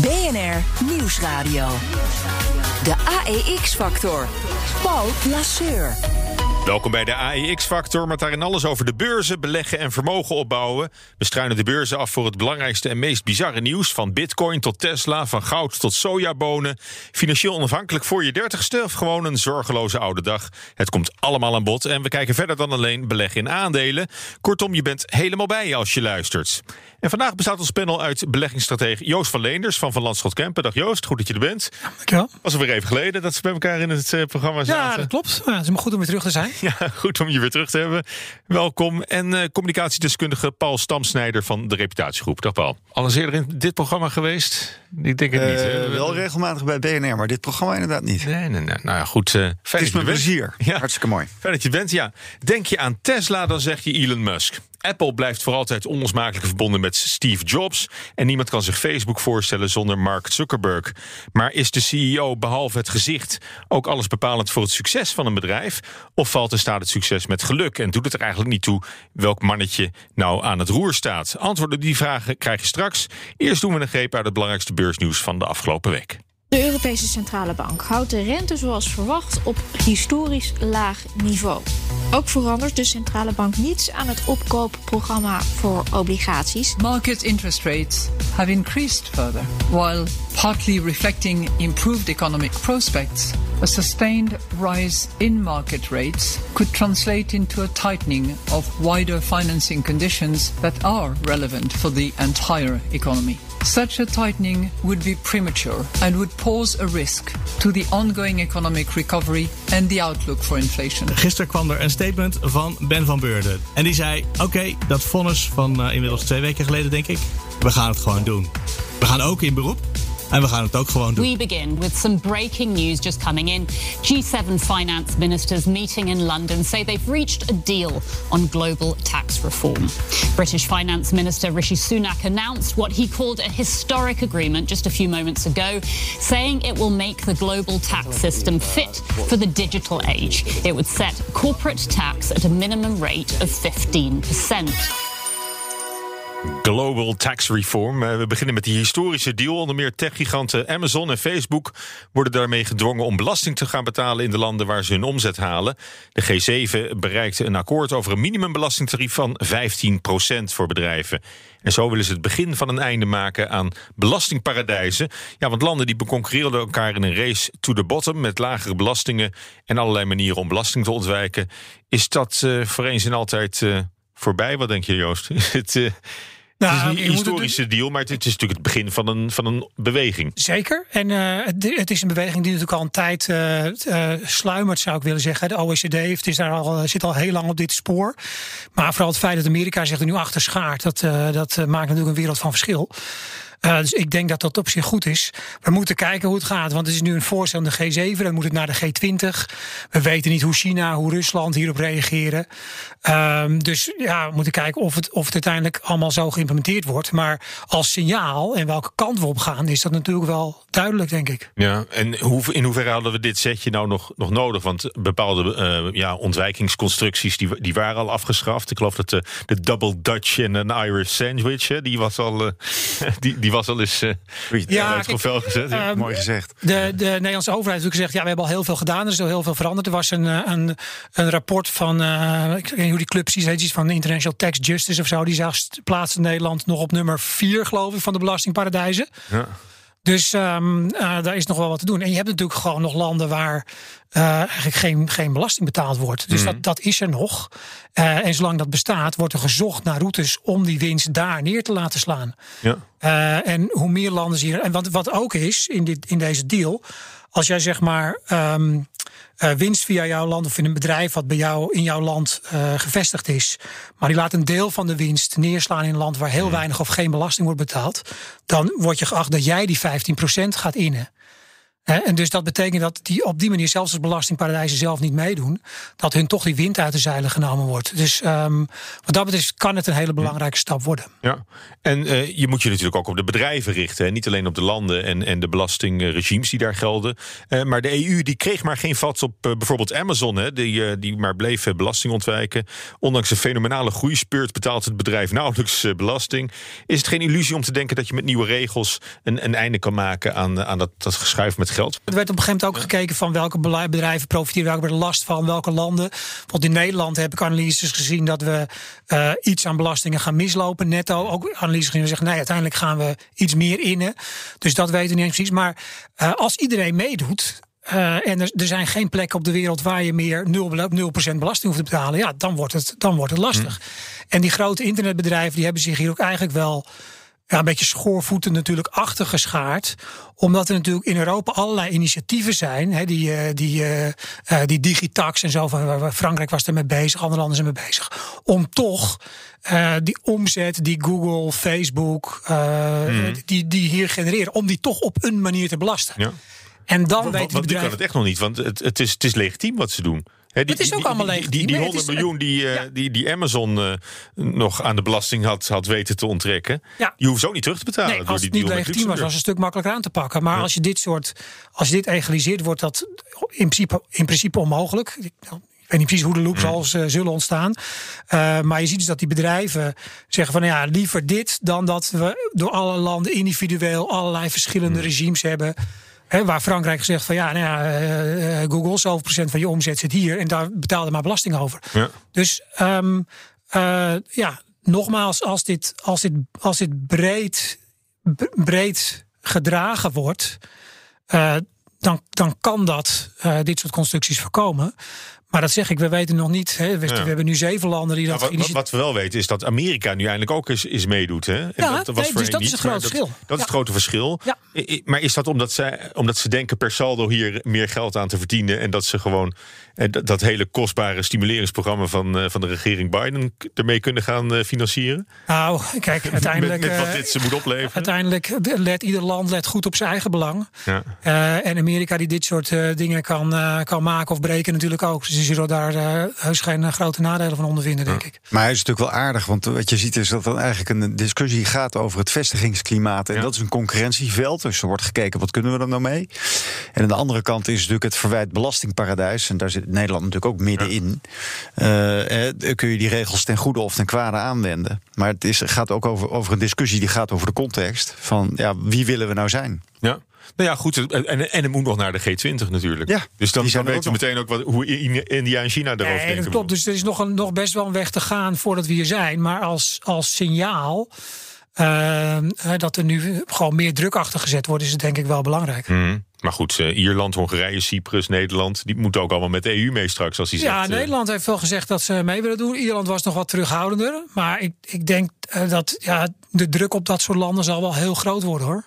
BNR Nieuwsradio. De AEX-factor. Paul Lasseur. Welkom bij de AEX-factor, met daarin alles over de beurzen, beleggen en vermogen opbouwen. We struinen de beurzen af voor het belangrijkste en meest bizarre nieuws. Van bitcoin tot Tesla, van goud tot sojabonen. Financieel onafhankelijk voor je dertigste of gewoon een zorgeloze oude dag. Het komt allemaal aan bod en we kijken verder dan alleen beleggen in aandelen. Kortom, je bent helemaal bij je als je luistert. En vandaag bestaat ons panel uit beleggingsstratege Joost van Leenders van Van Landschot Kempen. Dag Joost, goed dat je er bent. Dankjewel. Was alweer even geleden dat ze bij elkaar in het uh, programma zaten. Ja, dat klopt. Ja, het is maar goed om weer terug te zijn. Ja, goed om je weer terug te hebben. Welkom. En uh, communicatiedeskundige Paul Stamsnijder van de Reputatiegroep. Dag Paul. Al eens eerder in dit programma geweest? Ik denk het niet. Hè? Wel regelmatig bij BNR, maar dit programma inderdaad niet. Nee, nee, nee. Nou ja, goed. fijn het is mijn plezier. Ja. Hartstikke mooi. Fijn dat je bent, ja. Denk je aan Tesla, dan zeg je Elon Musk. Apple blijft voor altijd onlosmakelijk verbonden met Steve Jobs. En niemand kan zich Facebook voorstellen zonder Mark Zuckerberg. Maar is de CEO behalve het gezicht ook alles bepalend voor het succes van een bedrijf? Of valt er staat het succes met geluk en doet het er eigenlijk niet toe welk mannetje nou aan het roer staat? Antwoorden op die vragen krijg je straks. Eerst doen we een greep uit het belangrijkste beursnieuws van de afgelopen week. De Europese Centrale Bank houdt de rente zoals verwacht op historisch laag niveau. Ook verandert de centrale bank niets aan het opkoopprogramma voor obligaties. Market interest rates have increased further, while partly reflecting improved economic prospects. A sustained rise in market rates could translate into a tightening of wider financing conditions that are relevant for the entire economy. Such a tightening would be premature and would pose a risk to the ongoing economic recovery and the outlook for inflation. Gisteren kwam er een statement van Ben van Beurden. En die zei: Oké, dat vonnis van uh, inmiddels twee weken geleden, denk ik. We gaan het gewoon doen. We gaan ook in beroep. En we gaan het ook gewoon doen. We begin with some breaking news just coming in. G7 finance ministers meeting in London say they've reached a deal on global tax reform. British Finance Minister Rishi Sunak announced what he called a historic agreement just a few moments ago, saying it will make the global tax system fit for the digital age. It would set corporate tax at a minimum rate of 15%. Global Tax Reform. We beginnen met die historische deal. Onder meer techgiganten Amazon en Facebook worden daarmee gedwongen om belasting te gaan betalen in de landen waar ze hun omzet halen. De G7 bereikte een akkoord over een minimumbelastingtarief van 15% voor bedrijven. En zo willen ze het begin van een einde maken aan belastingparadijzen. Ja, want landen die concurreren elkaar in een race to the bottom met lagere belastingen en allerlei manieren om belasting te ontwijken. Is dat uh, voor eens en altijd uh, voorbij? Wat denk je, Joost? het, Nou, het is niet een historische het deal, maar het, is natuurlijk het begin van een, van een beweging. Zeker. En uh, het, het, is een beweging die natuurlijk al een tijd uh, uh, sluimert, zou ik willen zeggen. De OECD heeft, is daar al, zit al heel lang op dit spoor. Maar vooral het feit dat Amerika zich er nu achter schaart, dat, dat maakt natuurlijk een wereld van verschil. Uh, dus ik denk dat dat op zich goed is. We moeten kijken hoe het gaat. Want het is nu een voorstel de G7. Dan moet het naar de G20. We weten niet hoe China, hoe Rusland hierop reageren. Um, dus ja, we moeten kijken of het, of het uiteindelijk allemaal zo geïmplementeerd wordt. Maar als signaal en welke kant we op gaan, is dat natuurlijk wel duidelijk, denk ik. Ja, en hoe, in hoeverre hadden we dit setje nou nog, nodig? Want bepaalde uh, ja, ontwijkingsconstructies die, die waren al afgeschaft. Ik geloof dat de, de double Dutch en een Irish sandwich, die was al. Die, die was al eens uh, ja, gezet. Uh, Mooi gezegd. De, de Nederlandse overheid heeft natuurlijk gezegd: ja, we hebben al heel veel gedaan, er is al heel veel veranderd. Er was een, een, een rapport van, uh, ik weet niet hoe die club precies heet, van International Tax Justice of zo. Die zag plaatste Nederland nog op nummer 4, geloof ik, van de belastingparadijzen. Ja. Dus um, uh, daar is nog wel wat te doen. En je hebt natuurlijk gewoon nog landen waar uh, eigenlijk geen, geen belasting betaald wordt. Dus mm. dat, dat is er nog. Uh, en zolang dat bestaat, wordt er gezocht naar routes om die winst daar neer te laten slaan. Ja. en hoe meer landen hier. En wat, wat ook is in, dit, in deze deal, als jij zeg maar. Um, eh, winst via jouw land of in een bedrijf wat bij jou in jouw land eh, gevestigd is, maar die laat een deel van de winst neerslaan in een land waar heel weinig of geen belasting wordt betaald, dan word je geacht dat jij die 15% gaat innen. En dus dat betekent dat die op die manier, zelfs als belastingparadijzen zelf niet meedoen, dat hun toch die wind uit de zeilen genomen wordt. Dus ehm, wat dat betreft kan het een hele belangrijke stap worden. Ja, en eh, je moet je natuurlijk ook op de bedrijven richten. Hè? Niet alleen op de landen en, en de belastingregimes die daar gelden. Eh, maar de EU die kreeg maar geen vat op eh, bijvoorbeeld Amazon. Hè? Die, die maar bleef belasting ontwijken. Ondanks een fenomenale groeispeurt betaalt het bedrijf nauwelijks belasting. Is het geen illusie om te denken dat je met nieuwe regels een, een einde kan maken aan, aan dat, dat geschuif met geld? Er werd op een gegeven moment ook gekeken van welke bedrijven profiteren, welke er last van, welke landen. Bijvoorbeeld in Nederland heb ik analyses gezien dat we eh, iets aan belastingen gaan mislopen, netto. Ook analyses gezien die zeggen, nee, uiteindelijk gaan we iets meer innen. Dus dat weten we niet eens precies. Maar eh, als iedereen meedoet, eh, en er, er zijn geen plekken op de wereld waar je meer 0%, 0 belasting hoeft te betalen. Ja, dan wordt het, dan wordt het lastig. En die grote internetbedrijven die hebben zich hier ook eigenlijk wel ja, een beetje schoorvoeten natuurlijk achtergeschaard. Omdat er natuurlijk in Europa allerlei initiatieven zijn. Hè, die, eh, die, eh, eh, die digitax en zo. Van, Frankrijk was ermee bezig, andere landen zijn mee bezig. Om toch die omzet die Google, Facebook, eh, die, die hier genereren. Om die toch op een manier te belasten. Ja. En dan want die nu kan bedrijven... het echt nog niet, want het, het, is, het is legitiem wat ze doen. Die, Het is ook die- allemaal die- legitiem. Die, die Nee, het 100 is- miljoen die, eh, Ja. die, die Amazon eh, nog aan de belasting had, had weten te onttrekken, Ja. die hoeft ze ook niet terug te betalen. Nee, door als die het niet deal met legitiem was, was het een stuk makkelijker aan te pakken. Maar als je dit soort, als je dit egaliseert, wordt dat in principe, in principe onmogelijk. Ik weet niet precies hoe de loop zal eh, zullen ontstaan. Eh, maar je ziet dus dat die bedrijven zeggen van ja, liever dit dan dat we door alle landen individueel allerlei verschillende regimes hebben. Waar Frankrijk zegt van ja, nou ja eh, eh, Google, zoveel procent van je omzet zit hier en daar betaalde maar belasting over. Ja. Dus ehm, eh, ja, nogmaals, als dit, als dit, als dit breed, breed gedragen wordt, dan, dan kan dat dit soort constructies voorkomen. Maar dat zeg ik, we weten nog niet. Hè. We, Ja. we hebben nu zeven landen die Ja, dat wat, wat, we wel weten is dat Amerika nu eindelijk ook eens, eens meedoet. Hè? En Ja, dat was nee, dus dat is het grote verschil. Dat, dat is het Ja. grote verschil. Ja. Maar is dat omdat, zij, omdat ze denken per saldo hier meer geld aan te verdienen... en dat ze gewoon eh, dat, dat hele kostbare stimuleringsprogramma van, eh, van de regering Biden... ermee kunnen gaan eh, financieren? Nou, kijk, uiteindelijk, met, met wat dit ze moet opleveren? uiteindelijk let ieder land let goed op zijn eigen belang. Ja. En Amerika die dit soort dingen kan, kan maken of breken natuurlijk ook. Dus zullen daar eh, heus geen eh, grote nadelen van ondervinden, denk ik. Maar hij is natuurlijk wel aardig, want wat je ziet is dat er eigenlijk een discussie gaat over het vestigingsklimaat. En Ja. dat is een concurrentieveld, dus er wordt gekeken wat kunnen we er nou mee. En aan de andere kant is natuurlijk het verwijt belastingparadijs. En daar zit Nederland natuurlijk ook middenin. Eh, eh, kun je die regels ten goede of ten kwade aanwenden. Maar het is, gaat ook over, over een discussie die gaat over de context. Van ja, wie willen we nou zijn? Ja. Nou ja, goed. En, en, en het moet nog naar de G20 natuurlijk. Ja, dus dan, die dan weten we meteen ook wat, hoe India en China daarover Nee, denken. dat klopt. Dus er is nog, een, nog best wel een weg te gaan voordat we hier zijn. Maar als, als signaal eh, eh, dat er nu gewoon meer druk achter gezet wordt, is het denk ik wel belangrijk. Mhm. Maar goed, eh, Ierland, Hongarije, Cyprus, Nederland... die moeten ook allemaal met de EU mee straks, als hij Ja, zegt... Nederland heeft wel gezegd dat ze mee willen doen. Ierland was nog wat terughoudender. Maar ik, ik denk dat ja, de druk op dat soort landen zal wel heel groot worden hoor.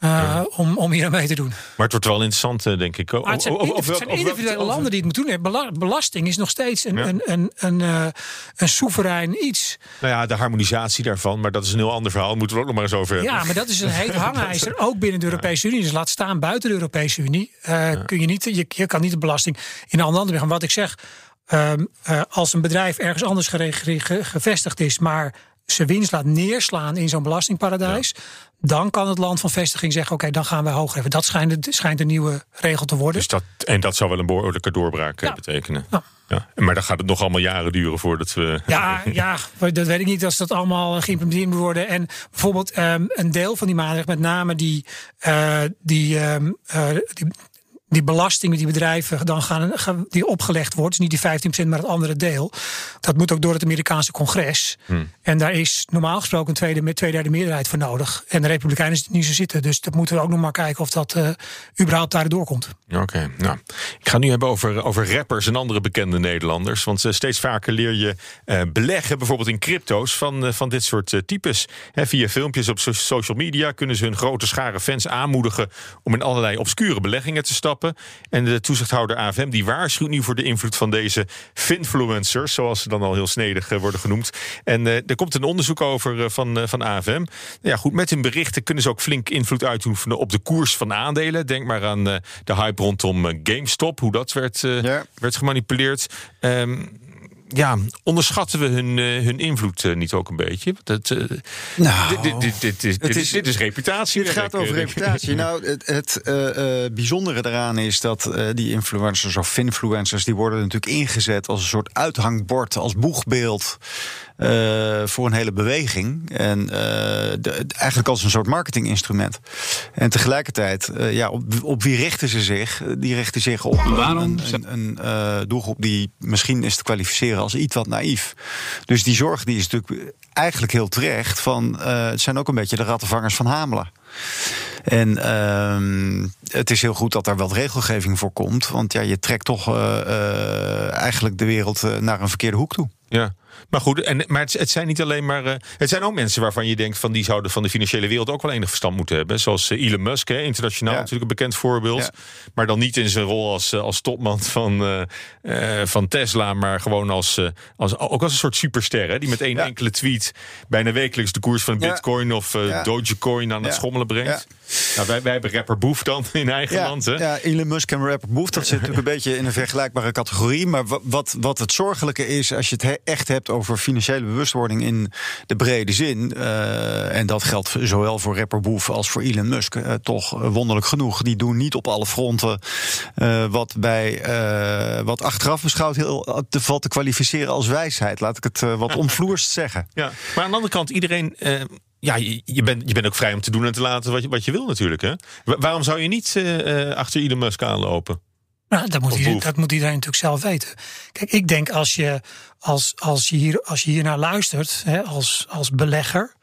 Eh, om, om hier aan mee te doen. Maar het wordt wel interessant, eh, denk ik. Maar het zijn, Of- of- individuele landen die het moeten doen. Bela- Belasting is nog steeds een, Ja. een, een, een, eh, een soeverein iets. Nou ja, de harmonisatie daarvan, maar dat is een heel ander verhaal. Moeten we ook nog maar eens over hebben. Ja, maar dat is een heet hangijzer, ook binnen de Europese Unie. Dus laat staan buiten de Europese Unie. kun je, niet, je, je kan niet de belasting in een ander land brengen. Wat ik zeg, ehm, eh, als een bedrijf ergens anders ge- gevestigd is... maar zijn winst laat neerslaan in zo'n belastingparadijs... dan kan het land van vestiging zeggen... oké, dan gaan we hoger hebben. Dat schijnt, schijnt een nieuwe regel te worden. Dus dat, en dat zou wel een behoorlijke doorbraak eh, Ja. betekenen. Ja. Ja. Maar dan gaat het nog allemaal jaren duren voordat we... Ja, ja, dat weet ik niet als dat allemaal geïmplementeerd moet worden. En bijvoorbeeld ehm, een deel van die maatregelen, met name die, eh, die, ehm, eh, die, die belasting die bedrijven dan gaan, die opgelegd wordt, dus niet die 15%, maar het andere deel. Dat moet ook door het Amerikaanse congres. En daar is normaal gesproken een tweede, met tweederde meerderheid voor nodig. En de Republikeinen is niet zo zitten. Dus dat moeten we ook nog maar kijken of dat eh, überhaupt daardoor komt. Oké, nou. Ik ga nu hebben over, over rappers en andere bekende Nederlanders. Want eh, steeds vaker leer je eh, beleggen, bijvoorbeeld in crypto's, van, van dit soort types. Via filmpjes op so- social media kunnen ze hun grote schare fans aanmoedigen om in allerlei obscure beleggingen te stappen. Stappen. En de toezichthouder AFM die waarschuwt nu voor de invloed van deze finfluencers, zoals ze dan al heel snedig worden genoemd. En er komt een onderzoek over van, van AFM. Ja, goed, met hun berichten kunnen ze ook flink invloed uitoefenen op de koers van aandelen. Denk maar aan de hype rondom GameStop, hoe dat werd, werd gemanipuleerd. Um, ja, onderschatten we hun, uh, hun invloed uh, niet ook een beetje? Dat, uh, nou, dit, dit, dit, dit, dit, is, dit is reputatie. Het gaat over reputatie. nou, het, het bijzondere daaraan is dat die influencers of finfluencers... die worden natuurlijk ingezet als een soort uithangbord, als boegbeeld... Uh, voor een hele beweging. En uh, de, eigenlijk als een soort marketinginstrument. En tegelijkertijd, uh, ja, op, op, wie richten ze zich? Die richten zich op Waarom? een, een, een doelgroep die misschien is te kwalificeren als iets wat naïef. Dus die zorg die is natuurlijk eigenlijk heel terecht. Van, het zijn ook een beetje de rattenvangers van Hamelen. En uh, het is heel goed dat daar wat regelgeving voor komt. Want ja, je trekt toch uh, uh, eigenlijk de wereld naar een verkeerde hoek toe. Ja. Maar goed, en, maar het, het zijn niet alleen maar. Uh, het zijn ook mensen waarvan je denkt van die zouden van de financiële wereld ook wel enig verstand moeten hebben. Zoals uh, Elon Musk, hè, internationaal natuurlijk een bekend voorbeeld. Maar dan niet in zijn rol als, uh, als topman van, van Tesla, maar gewoon als, als, ook als een soort superster. Hè, die met één enkele tweet bijna wekelijks de koers van Bitcoin of Dogecoin aan het schommelen brengt. Nou, wij, wij hebben rapper Boef dan in eigen land. Hè? Ja, Elon Musk en rapper Boef, dat zit natuurlijk een beetje in een vergelijkbare categorie. Maar wat, wat het zorgelijke is, als je het echt hebt over financiële bewustwording in de brede zin. Uh, en dat geldt zowel voor rapper Boef als voor Elon Musk. Uh, toch wonderlijk genoeg. Die doen niet op alle fronten uh, wat bij wat achteraf beschouwd heel te valt te kwalificeren als wijsheid. Laat ik het wat omvloerst zeggen. Ja, maar aan de andere kant, iedereen ja, je, bent, je bent ook vrij om te doen en te laten wat je, wat je wil natuurlijk. Hè? Waarom zou je niet uh, achter Elon Musk aanlopen? Nou, dat moet, iedereen, dat moet iedereen natuurlijk zelf weten. Kijk, ik denk als je, als, als je, hier, als je hier naar luistert, hè, als, als belegger,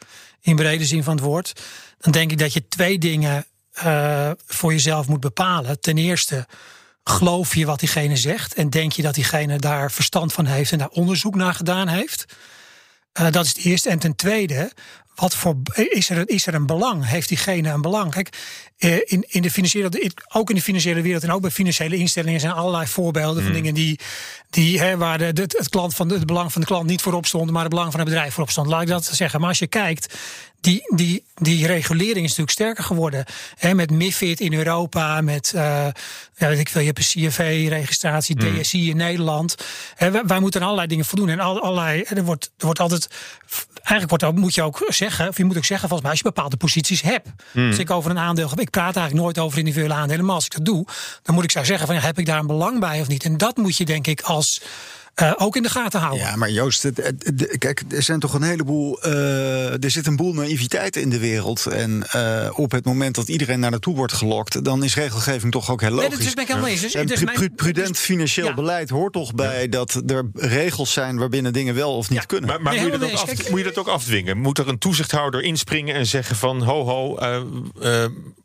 in brede zin van het woord, dan denk ik dat je twee dingen uh, voor jezelf moet bepalen. Ten eerste, geloof je wat diegene zegt en denk je dat diegene daar verstand van heeft en daar onderzoek naar gedaan heeft? Uh, dat is het eerste. En ten tweede, wat voor, is, er, is er een belang? Heeft diegene een belang? Kijk, eh, in, in de financiële, ook in de financiële wereld en ook bij financiële instellingen zijn allerlei voorbeelden van hmm. dingen die, die hè, waar de, het, klant van het belang van de klant niet voorop stond, maar het belang van het bedrijf voorop stond. Laat ik dat zeggen. Maar als je kijkt, die, die, die regulering is natuurlijk sterker geworden. Hè, met MIFID in Europa, met uh, ja, weet ik veel, je hebt een CFE-registratie, hmm. DSI in Nederland. Hè, wij, wij, moeten allerlei dingen voldoen. En al, allerlei, er wordt, er wordt altijd, eigenlijk wordt, moet je ook zeggen, of je moet ook zeggen, volgens mij, als je bepaalde posities hebt. Hmm. Als ik over een aandeel ik praat eigenlijk nooit over individuele aandelen. Maar als ik dat doe, dan moet ik zo zeggen van ja, heb ik daar een belang bij of niet? En dat moet je denk ik als uh, ook in de gaten houden. Ja, maar Joost, het, kijk, er zijn toch een heleboel. Uh, er zit een boel naïviteit in de wereld. En uh, op het moment dat iedereen naar naartoe wordt gelokt, dan is regelgeving toch ook heel logisch. Nee, dat is ben ik helemaal eens. Dus, dus mijn, prudent dus- financieel ja. beleid hoort toch bij ja. dat er regels zijn waarbinnen dingen wel of niet ja. kunnen. Maar, maar nee, moet, je dat ook af, moet je dat ook afdwingen? Moet er een toezichthouder inspringen en zeggen van ho ho,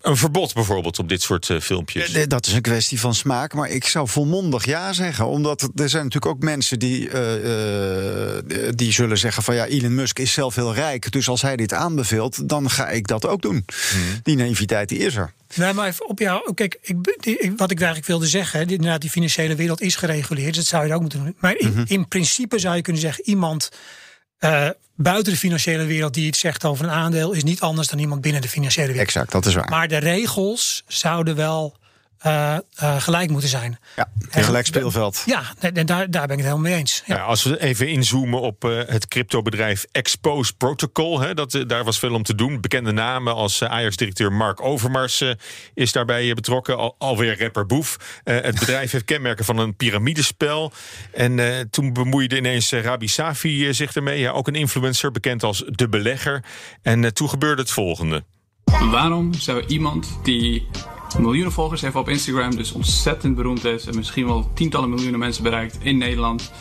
een verbod bijvoorbeeld op dit soort filmpjes? Dat is een kwestie van smaak, maar ik zou volmondig ja zeggen. Omdat er zijn natuurlijk ook mensen die, uh, die zullen zeggen van ja, Elon Musk is zelf heel rijk. Dus als hij dit aanbeveelt, dan ga ik dat ook doen. Hmm. Die naïviteit die is er. Nee, maar op jou, kijk, ik, wat ik eigenlijk wilde zeggen, inderdaad, die financiële wereld is gereguleerd, dus dat zou je ook moeten doen. Maar in, mhm. in principe zou je kunnen zeggen, iemand uh, buiten de financiële wereld die iets zegt over een aandeel, is niet anders dan iemand binnen de financiële wereld. Exact, dat is waar. Maar de regels zouden wel uh, uh, gelijk moeten zijn. Ja, een gelijk speelveld. Ja, en daar, daar ben ik het helemaal mee eens. Ja. als we even inzoomen op uh, het cryptobedrijf Expose Protocol, hè, dat, daar was veel om te doen. Bekende namen als Ajax-directeur Mark Overmars is daarbij betrokken. Al, alweer rapper Boef. het bedrijf heeft kenmerken van een piramidespel. En toen bemoeide ineens Rabi Safi zich ermee. Ja, ook een influencer, bekend als De Belegger. En toen gebeurde het volgende. Waarom zou iemand die miljoenen volgers heeft op Instagram, dus ontzettend beroemd is en misschien wel tientallen miljoenen mensen bereikt in Nederland.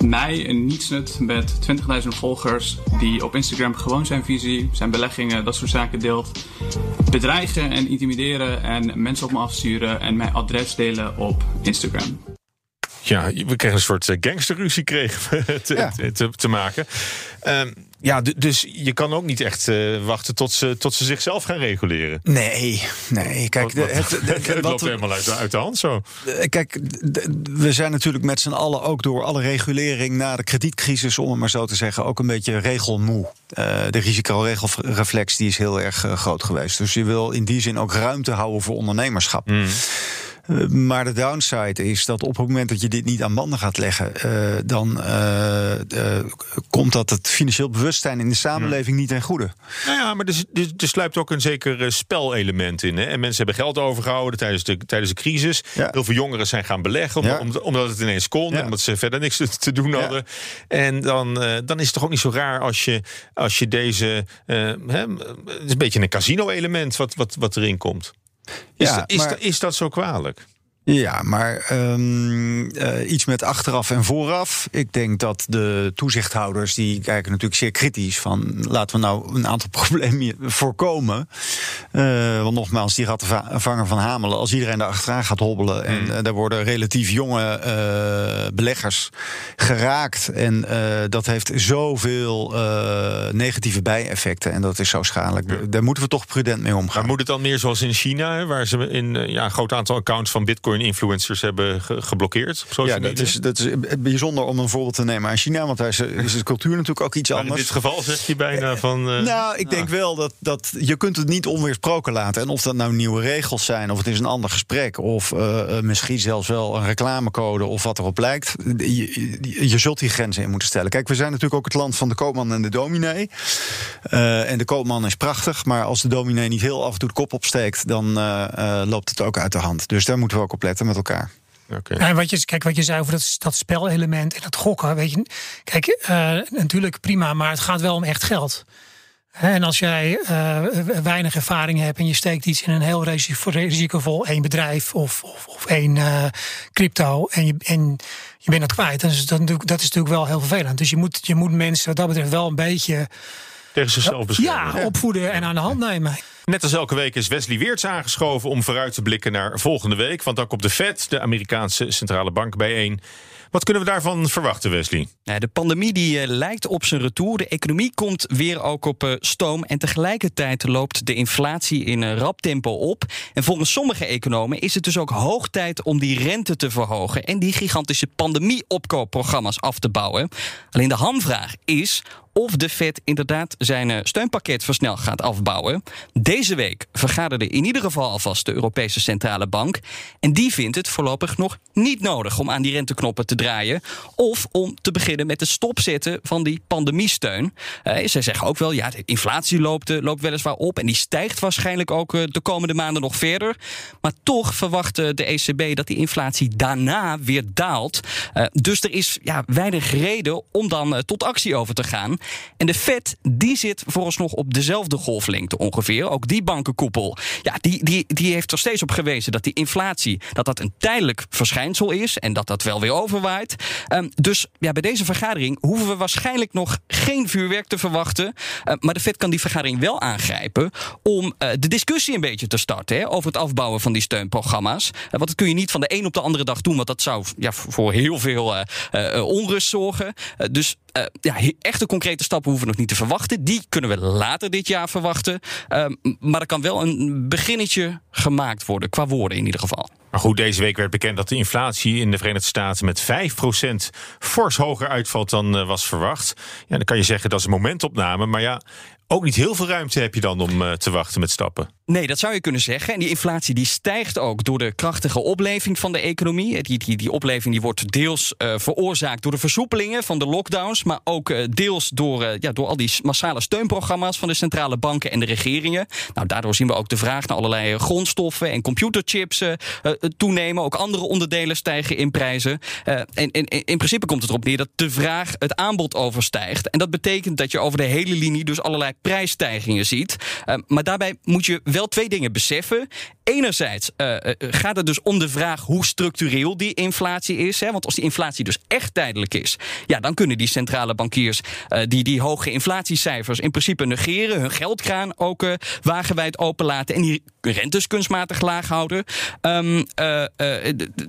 Mij, een nietsnut met 20.000 volgers, die op Instagram gewoon zijn visie, zijn beleggingen, dat soort zaken deelt, bedreigen en intimideren en mensen op me afsturen en mijn adres delen op Instagram. Ja, we kregen een soort eh, gangsterruzie kregen te, te, te, maken. Um, Ja, dus je kan ook niet echt uh, wachten tot ze, tot ze zichzelf gaan reguleren. Nee, nee. Kijk, wat, wat, het, het, het loopt helemaal uit, uit, de hand zo. Kijk, we zijn natuurlijk met z'n allen ook door alle regulering na de kredietcrisis, om het maar zo te zeggen, ook een beetje regelmoe. Uh, de risicoregelreflex die is heel erg uh, groot geweest. Dus je wil in die zin ook ruimte houden voor ondernemerschap. Mm. Uh, maar de downside is dat op het moment dat je dit niet aan banden gaat leggen, uh, dan uh, komt dat het financieel bewustzijn in de samenleving niet ten goede. Nou ja, maar er, er, er sluipt ook een zeker spelelement in. Hè? En mensen hebben geld overgehouden tijdens de, tijdens de crisis. Ja. Heel veel jongeren zijn gaan beleggen, om, ja. om, omdat het ineens kon, ja. omdat ze verder niks te, te doen hadden. En dan, dan is het toch ook niet zo raar als je, als je deze. Hè, het is een beetje een casino-element wat, wat, wat erin komt. Is, ja, is, maar, is dat zo kwalijk? Ja, maar um, uh, iets met achteraf en vooraf. Ik denk dat de toezichthouders die kijken natuurlijk zeer kritisch van laten we nou een aantal problemen voorkomen. Uh, want nogmaals, die rattenvanger van Hamelen, als iedereen daar achteraan gaat hobbelen en uh, daar worden relatief jonge beleggers geraakt en dat heeft zoveel negatieve bijeffecten en dat is zo schadelijk. Ja. Daar moeten we toch prudent mee omgaan. Maar moet het dan meer zoals in China, waar ze in ja, een groot aantal accounts van Bitcoin influencers hebben ge geblokkeerd? Ja, dat is, dat is bijzonder om een voorbeeld te nemen aan China, want daar is, is de cultuur natuurlijk ook iets maar anders. In dit geval zeg je bijna van. Uh, nou, ik denk wel dat, dat je kunt het niet onweersproken laten. En of dat nou nieuwe regels zijn, of het is een ander gesprek, of uh, misschien zelfs wel een reclamecode of wat erop lijkt. Je, je, je, zult die grenzen in moeten stellen. Kijk, we zijn natuurlijk ook het land van de koopman en de dominee. Uh, en de koopman is prachtig, maar als de dominee niet heel af en toe de kop opsteekt, dan loopt het ook uit de hand. Dus daar moeten we ook op letten met elkaar. Okay. Ja, wat je, kijk, wat je zei over dat, dat spelelement en dat gokken. Weet je, kijk, uh, natuurlijk prima, maar het gaat wel om echt geld. En als jij uh, weinig ervaring hebt en je steekt iets in een heel risicovol één bedrijf of, of, of één uh, crypto en je, en je bent het kwijt, dan is dat, dat is natuurlijk wel heel vervelend. Dus je moet, je moet mensen wat dat betreft wel een beetje tegen zichzelf beschermen. Ja, opvoeden en aan de hand nemen. Net als elke week is Wesley Weerts aangeschoven om vooruit te blikken naar volgende week. Want dan komt de Fed, de Amerikaanse centrale bank, bijeen. Wat kunnen we daarvan verwachten, Wesley? De pandemie die, uh, lijkt op zijn retour. De economie komt weer ook op uh, stoom. En tegelijkertijd loopt de inflatie in uh, rap tempo op. En volgens sommige economen is het dus ook hoog tijd om die rente te verhogen. En die gigantische pandemie-opkoopprogramma's af te bouwen. Alleen de hamvraag is of de Fed inderdaad zijn steunpakket versneld gaat afbouwen. Deze week vergaderde in ieder geval alvast de Europese Centrale Bank. En die vindt het voorlopig nog niet nodig om aan die renteknoppen te draaien. Of om te beginnen met het stopzetten van die pandemiesteun. Uh, zij zeggen ook wel, ja, de inflatie loopt, uh, loopt weliswaar op. En die stijgt waarschijnlijk ook de komende maanden nog verder. Maar toch verwacht de ECB dat die inflatie daarna weer daalt. dus er is ja, weinig reden om dan tot actie over te gaan. En de Fed, die zit vooralsnog op dezelfde golflengte ongeveer. Ook die bankenkoepel, ja, die, die, die heeft er steeds op gewezen dat die inflatie dat dat een tijdelijk verschijnsel is. En dat dat wel weer overwaait. Um, dus ja, bij deze vergadering hoeven we waarschijnlijk nog geen vuurwerk te verwachten. Uh, maar de Fed kan die vergadering wel aangrijpen om uh, de discussie een beetje te starten hè, over het afbouwen van die steunprogramma's. Uh, want dat kun je niet van de een op de andere dag doen, want dat zou ja, voor heel veel onrust zorgen. dus uh, ja, echte concrete stappen hoeven we nog niet te verwachten. Die kunnen we later dit jaar verwachten. Uh, maar er kan wel een beginnetje gemaakt worden, qua woorden in ieder geval. Maar goed, deze week werd bekend dat de inflatie in de Verenigde Staten met 5% fors hoger uitvalt dan uh, was verwacht. Ja, dan kan je zeggen dat is een momentopname. Maar ja, ook niet heel veel ruimte heb je dan om uh, te wachten met stappen. Nee, dat zou je kunnen zeggen. En die inflatie die stijgt ook door de krachtige opleving van de economie. Die, die, die opleving die wordt deels uh, veroorzaakt door de versoepelingen van de lockdowns. Maar ook uh, deels door, uh, ja, door al die massale steunprogramma's van de centrale banken en de regeringen. Nou, daardoor zien we ook de vraag naar allerlei grondstoffen en computerchips toenemen. Ook andere onderdelen stijgen in prijzen. en, en in principe komt het erop neer dat de vraag het aanbod overstijgt. En dat betekent dat je over de hele linie dus allerlei prijsstijgingen ziet. maar daarbij moet je wel twee dingen beseffen. enerzijds uh, gaat het dus om de vraag hoe structureel die inflatie is. Hè? Want als die inflatie dus echt tijdelijk is, ja, dan kunnen die centrale bankiers uh, die, die hoge inflatiecijfers in principe negeren, hun geldkraan ook wagenwijd openlaten en die rentes kunstmatig laag houden. Um,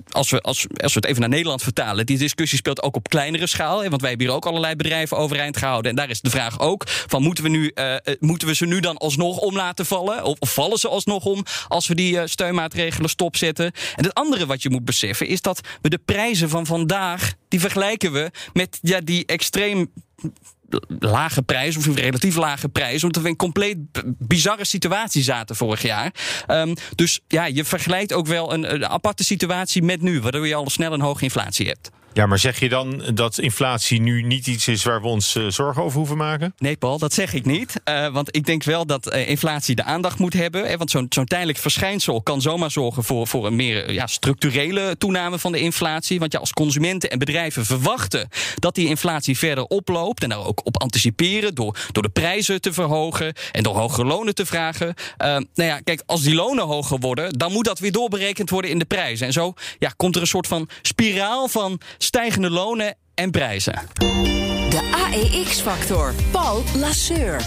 als, we, als, als we het even naar Nederland vertalen, die discussie speelt ook op kleinere schaal. Want wij hebben hier ook allerlei bedrijven overeind gehouden. En daar is de vraag ook: van moeten we, nu, moeten we ze nu dan alsnog om laten vallen? Of, of vallen ze alsnog om als we die die steunmaatregelen stopzetten. En het andere wat je moet beseffen is dat we de prijzen van vandaag, die vergelijken we met ja, die extreem lage prijs, of een relatief lage prijs, omdat we in een compleet bizarre situatie zaten vorig jaar. Um, dus ja, je vergelijkt ook wel een, een aparte situatie met nu, waardoor je al snel een hoge inflatie hebt. Ja, maar zeg je dan dat inflatie nu niet iets is waar we ons uh, zorgen over hoeven maken? Nee, Paul, dat zeg ik niet. Uh, want ik denk wel dat uh, inflatie de aandacht moet hebben. Hè, want zo'n zo'n tijdelijk verschijnsel kan zomaar zorgen voor, voor een meer ja, structurele toename van de inflatie. Want ja, als consumenten en bedrijven verwachten dat die inflatie verder oploopt. en daar ook op anticiperen door, door de prijzen te verhogen en door hogere lonen te vragen. nou ja, kijk, als die lonen hoger worden, dan moet dat weer doorberekend worden in de prijzen. En zo ja, komt er een soort van spiraal van stijgende lonen en prijzen. De AEX-factor. Paul Lasseur.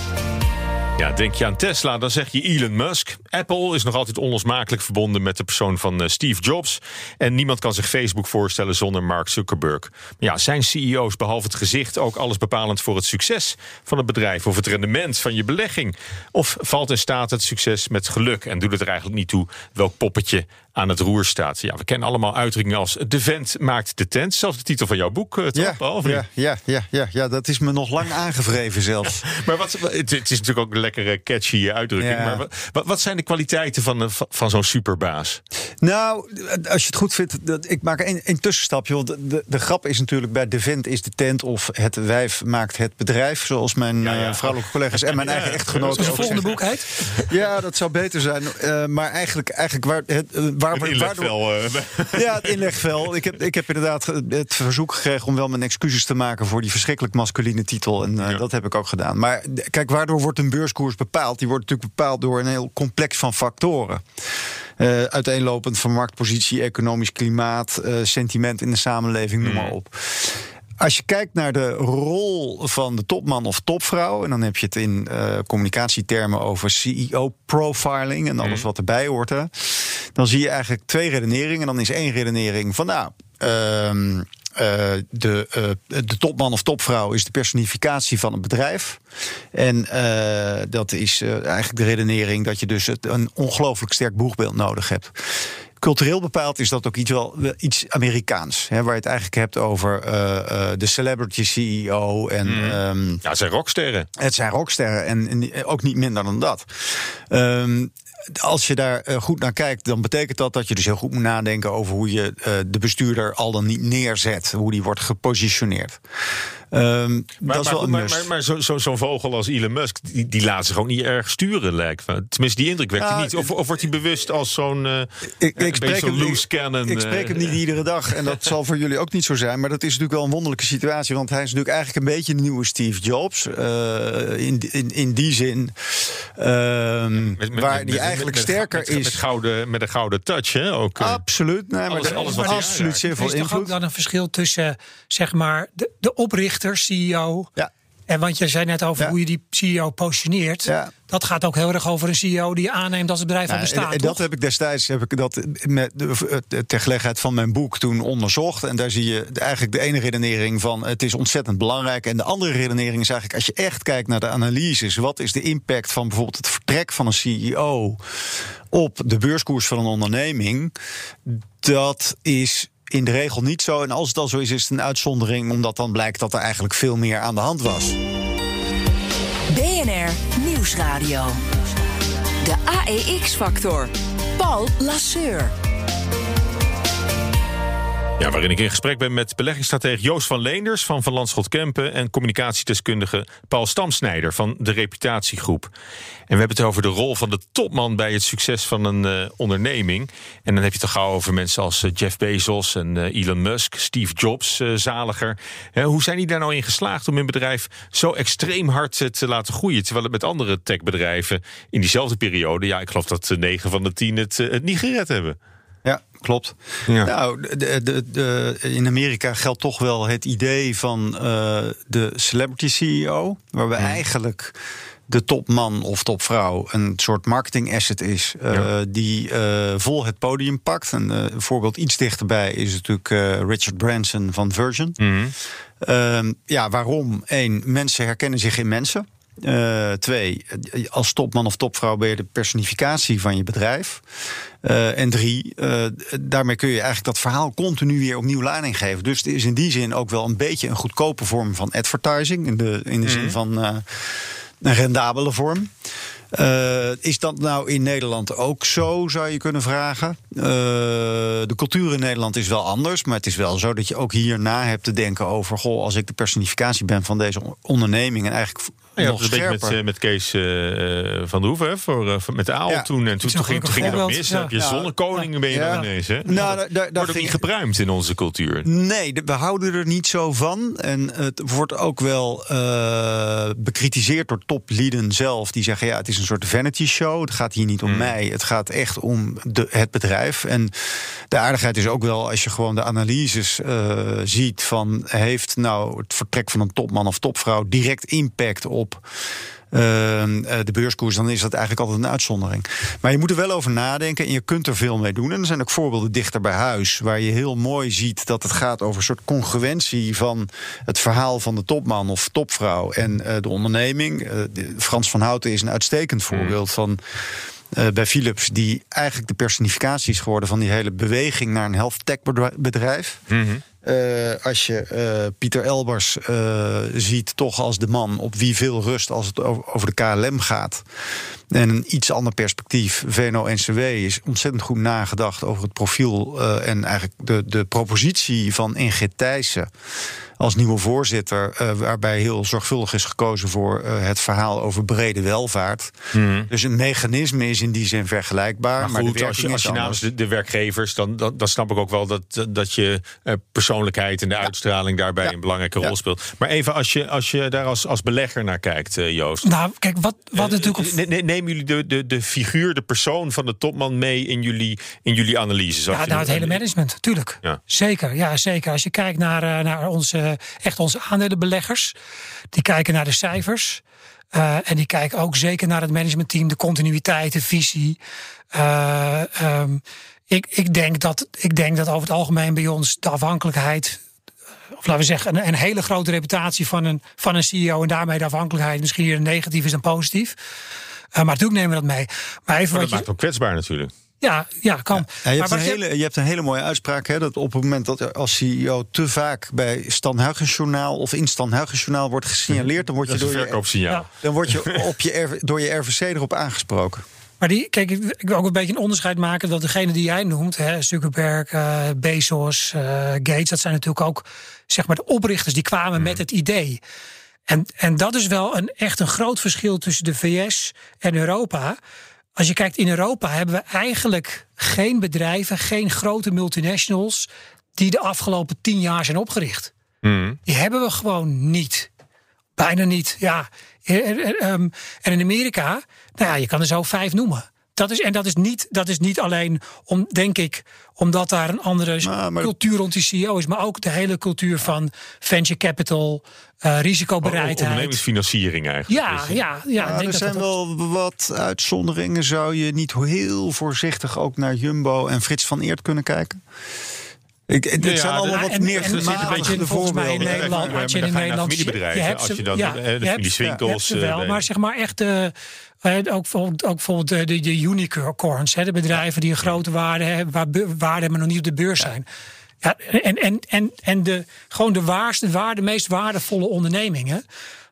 Ja, denk je aan Tesla, dan zeg je Elon Musk. Apple is nog altijd onlosmakelijk verbonden met de persoon van uh, Steve Jobs. En niemand kan zich Facebook voorstellen zonder Mark Zuckerberg. Maar ja, zijn CEO's behalve het gezicht ook alles bepalend voor het succes van het bedrijf of het rendement van je belegging? Of valt in staat het succes met geluk en doet het er eigenlijk niet toe welk poppetje aan het roer staat. Ja, we kennen allemaal uitdrukkingen als de vent maakt de tent. Zelfs de titel van jouw boek, uh, ja, ja, ja, ja, ja, ja, dat is me nog lang aangevreven zelfs. maar wat, het, het, is natuurlijk ook een lekkere catchy uitdrukking. Maar wat, wat, zijn de kwaliteiten van, van zo'n superbaas? Nou, als je het goed vindt, dat, ik maak een, een tussenstapje. Want de, de, de, grap is natuurlijk bij de vent is de tent of het wijf maakt het bedrijf. Zoals mijn ja. Uh, vrouwelijke collega's en mijn eigen echtgenoten. Is het volgende boek heet? Ja, dat zou beter zijn. Uh, maar eigenlijk, eigenlijk waar, het, waar het inlegvel. Waardoor, ja, het inlegvel. Ik heb, ik heb inderdaad het verzoek gekregen om wel mijn excuses te maken voor die verschrikkelijk masculine titel. En uh, ja. dat heb ik ook gedaan. Maar kijk, waardoor wordt een beurskoers bepaald? Die wordt natuurlijk bepaald door een heel complex van factoren. Uh, uiteenlopend van marktpositie, economisch klimaat, sentiment in de samenleving, noem maar op. Als je kijkt naar de rol van de topman of topvrouw, en dan heb je het in uh, communicatietermen over CEO-profiling en alles wat erbij hoort, hè, dan zie je eigenlijk twee redeneringen. Dan is één redenering van nou. Uh, uh, de, uh, de topman of topvrouw is de personificatie van het bedrijf. En uh, dat is eigenlijk de redenering dat je dus het, een ongelooflijk sterk boegbeeld nodig hebt. Cultureel bepaald is dat ook iets, wel, iets Amerikaans. Hè, waar je het eigenlijk hebt over de celebrity CEO. En, mm. um, ja, het zijn rocksterren. Het zijn rocksterren en, en ook niet minder dan dat. Um, als je daar goed naar kijkt, dan betekent dat dat je dus heel goed moet nadenken over hoe je uh, de bestuurder al dan niet neerzet, hoe die wordt gepositioneerd. Um, maar, dat is wel maar, maar, maar, maar zo'n zo, zo vogel als Elon Musk, die, die laat zich ook niet erg sturen, lijkt me. Tenminste, die indruk wekt hij niet. Of, of wordt hij bewust als zo'n uh, ik, ik spreek hem, loose cannon? Ik spreek hem niet iedere dag en dat zal voor jullie ook niet zo zijn. Maar dat is natuurlijk wel een wonderlijke situatie. Want hij is natuurlijk eigenlijk een beetje de nieuwe Steve Jobs. Uh, in, in, in die zin. Met, met, waar die eigenlijk sterker met, is. Met, gouden, met een gouden touch, hè? Ook, uh, absoluut. Nee, alles, maar alles wat absoluut zeer veel Er is toch ook dan een verschil tussen, zeg maar, de, de oprichter, CEO. Ja. En want je zei net over Ja. hoe je die CEO positioneert. Ja. Dat gaat ook heel erg over een CEO die aanneemt als het bedrijf al Nou, bestaat. en, toch? dat heb ik destijds heb ik dat met de, ter gelegenheid van mijn boek toen onderzocht. En daar zie je eigenlijk de ene redenering van het is ontzettend belangrijk. En de andere redenering is eigenlijk als je echt kijkt naar de analyses. Wat is de impact van bijvoorbeeld het vertrek van een CEO op de beurskoers van een onderneming? Dat is in de regel niet zo. En als het al zo is, is het een uitzondering. Omdat dan blijkt dat er eigenlijk veel meer aan de hand was. BNR Nieuwsradio. De AEX-factor. Paul Lasseur. Ja, waarin ik in gesprek ben met beleggingsstratege Joost van Leenders van Van Landschot Kempen en communicatiedeskundige Paul Stamsnijder van de Reputatiegroep. En we hebben het over de rol van de topman bij het succes van een uh, onderneming. En dan heb je het toch gauw over mensen als uh, Jeff Bezos en uh, Elon Musk, Steve Jobs, zaliger. hoe zijn die daar nou in geslaagd om hun bedrijf zo extreem hard te laten groeien? Terwijl het met andere techbedrijven in diezelfde periode, ja, ik geloof dat 9 van de 10 het, het niet gered hebben. Klopt. Ja. Nou, de, de, de, in Amerika geldt toch wel het idee van uh, de celebrity CEO, waar we eigenlijk de topman of topvrouw een soort marketing asset is, uh, ja. die uh, vol het podium pakt. Een uh, voorbeeld iets dichterbij is natuurlijk Richard Branson van Virgin. Mm -hmm. ja, waarom? Eén, mensen herkennen zich in mensen. Uh, twee, als topman of topvrouw ben je de personificatie van je bedrijf. Uh, en drie, uh, daarmee kun je eigenlijk dat verhaal continu weer opnieuw lading geven. Dus het is in die zin ook wel een beetje een goedkope vorm van advertising. In de, in de zin van een rendabele vorm. Uh, is dat nou in Nederland ook zo, zou je kunnen vragen? Uh, de cultuur in Nederland is wel anders, maar het is wel zo dat je ook hier na hebt te denken over: goh, als ik de personificatie ben van deze onderneming en eigenlijk ja, nog een beetje met, met Kees uh, van der Hoeven, voor, uh, met de AAL ja. toen. En toen, toen, ging, ging het ook mis. Ja. Heb je zonnekoning ja. ben je dan ineens. Hè? Nou, daar, daar wordt ook niet gebruimd in onze cultuur. Nee, we houden er niet zo van. En het wordt ook wel uh, bekritiseerd door toplieden zelf. Die zeggen, ja, het is een soort vanity show. Het gaat hier niet om mm. mij. Het gaat echt om de, het bedrijf. En de aardigheid is ook wel, als je gewoon de analyses ziet... van heeft nou het vertrek van een topman of topvrouw... direct impact op op uh, de beurskoers, dan is dat eigenlijk altijd een uitzondering. Maar je moet er wel over nadenken en je kunt er veel mee doen. En er zijn ook voorbeelden dichter bij huis, waar je heel mooi ziet dat het gaat over een soort congruentie van het verhaal van de topman of topvrouw en uh, de onderneming. Uh, Frans van Houten is een uitstekend voorbeeld van. Uh, bij Philips, die eigenlijk de personificatie is geworden van die hele beweging naar een health tech bedrijf. Mm -hmm. Uh, als je uh, Pieter Elbers uh, ziet, toch als de man op wie veel rust als het over de KLM gaat. En een iets ander perspectief. VNO-NCW is ontzettend goed nagedacht over het profiel en eigenlijk de, de propositie van Ingrid Thijssen als nieuwe voorzitter, uh, waarbij heel zorgvuldig is gekozen voor uh, het verhaal over brede welvaart. Mm. Dus een mechanisme is in die zin vergelijkbaar. Maar, goed, maar als je, als je namens de, de, werkgevers, dan, dan, dan, snap ik ook wel dat, dat je uh, persoonlijkheid en de ja. uitstraling daarbij ja. een belangrijke ja. rol speelt. Maar even als je, als je daar als, als belegger naar kijkt, Joost. Nou, kijk, wat, wat natuurlijk. Ne, nemen jullie de, de, de figuur, de persoon van de topman mee in jullie, in jullie analyses? Ja, nou, het hele management, natuurlijk. Zeker, ja, zeker. Als je kijkt naar, naar onze echt onze aandelenbeleggers. Die kijken naar de cijfers. Uh, en die kijken ook zeker naar het managementteam, de continuïteit, de visie. Uh, um, ik, ik, denk dat, ik denk dat over het algemeen bij ons de afhankelijkheid. Of laten we zeggen, een, een hele grote reputatie van een, van een CEO. En daarmee de afhankelijkheid misschien hier negatief is dan positief. Uh, maar natuurlijk nemen we dat mee. Maar even maar dat maakt je, ook kwetsbaar natuurlijk. Ja, ja kan. Ja, je, hebt een hele, je hebt een hele mooie uitspraak. Hè, dat op het moment dat er als CEO te vaak bij Stan Journaal of in Stan Journaal wordt gesignaleerd, dan word je, door je, ja. dan word je op je, door je RVC erop aangesproken. Maar die, kijk, ik wil ook een beetje een onderscheid maken dat degene die jij noemt, hè, Zuckerberg, uh, Bezos, uh, Gates, dat zijn natuurlijk ook zeg maar de oprichters die kwamen met het idee. En, en dat is wel een, echt een groot verschil tussen de VS en Europa. Als je kijkt in Europa hebben we eigenlijk geen bedrijven, geen grote multinationals die de afgelopen tien jaar zijn opgericht. Mm. Die hebben we gewoon niet. Bijna niet. Ja. En in Amerika, nou ja, je kan er zo vijf noemen. Dat is, en dat is, niet, dat is niet alleen, om, denk ik, omdat daar een andere maar, maar cultuur rond die CEO is, maar ook de hele cultuur van venture capital, uh, risicobereidheid. Ondernemingsfinanciering eigenlijk. Ja, ja, ja. Nou, er zijn dat wel wat uitzonderingen. Zou je niet heel voorzichtig ook naar Jumbo en Frits van Eert kunnen kijken? Ik, dit ja, zijn allemaal wat meer gematigde voorbeelden. in Nederland, als je in Nederland je hebt als je dan ja, de familie Swinkels, ja, wel, maar zeg maar echt de ook bijvoorbeeld, ook bijvoorbeeld de, de, de unicorns, hè, de bedrijven die een grote waarde hebben, waar waarde hebben, maar nog niet op de beurs zijn. Ja, en en, en, en de, gewoon de waarste, waar, de meest waardevolle ondernemingen.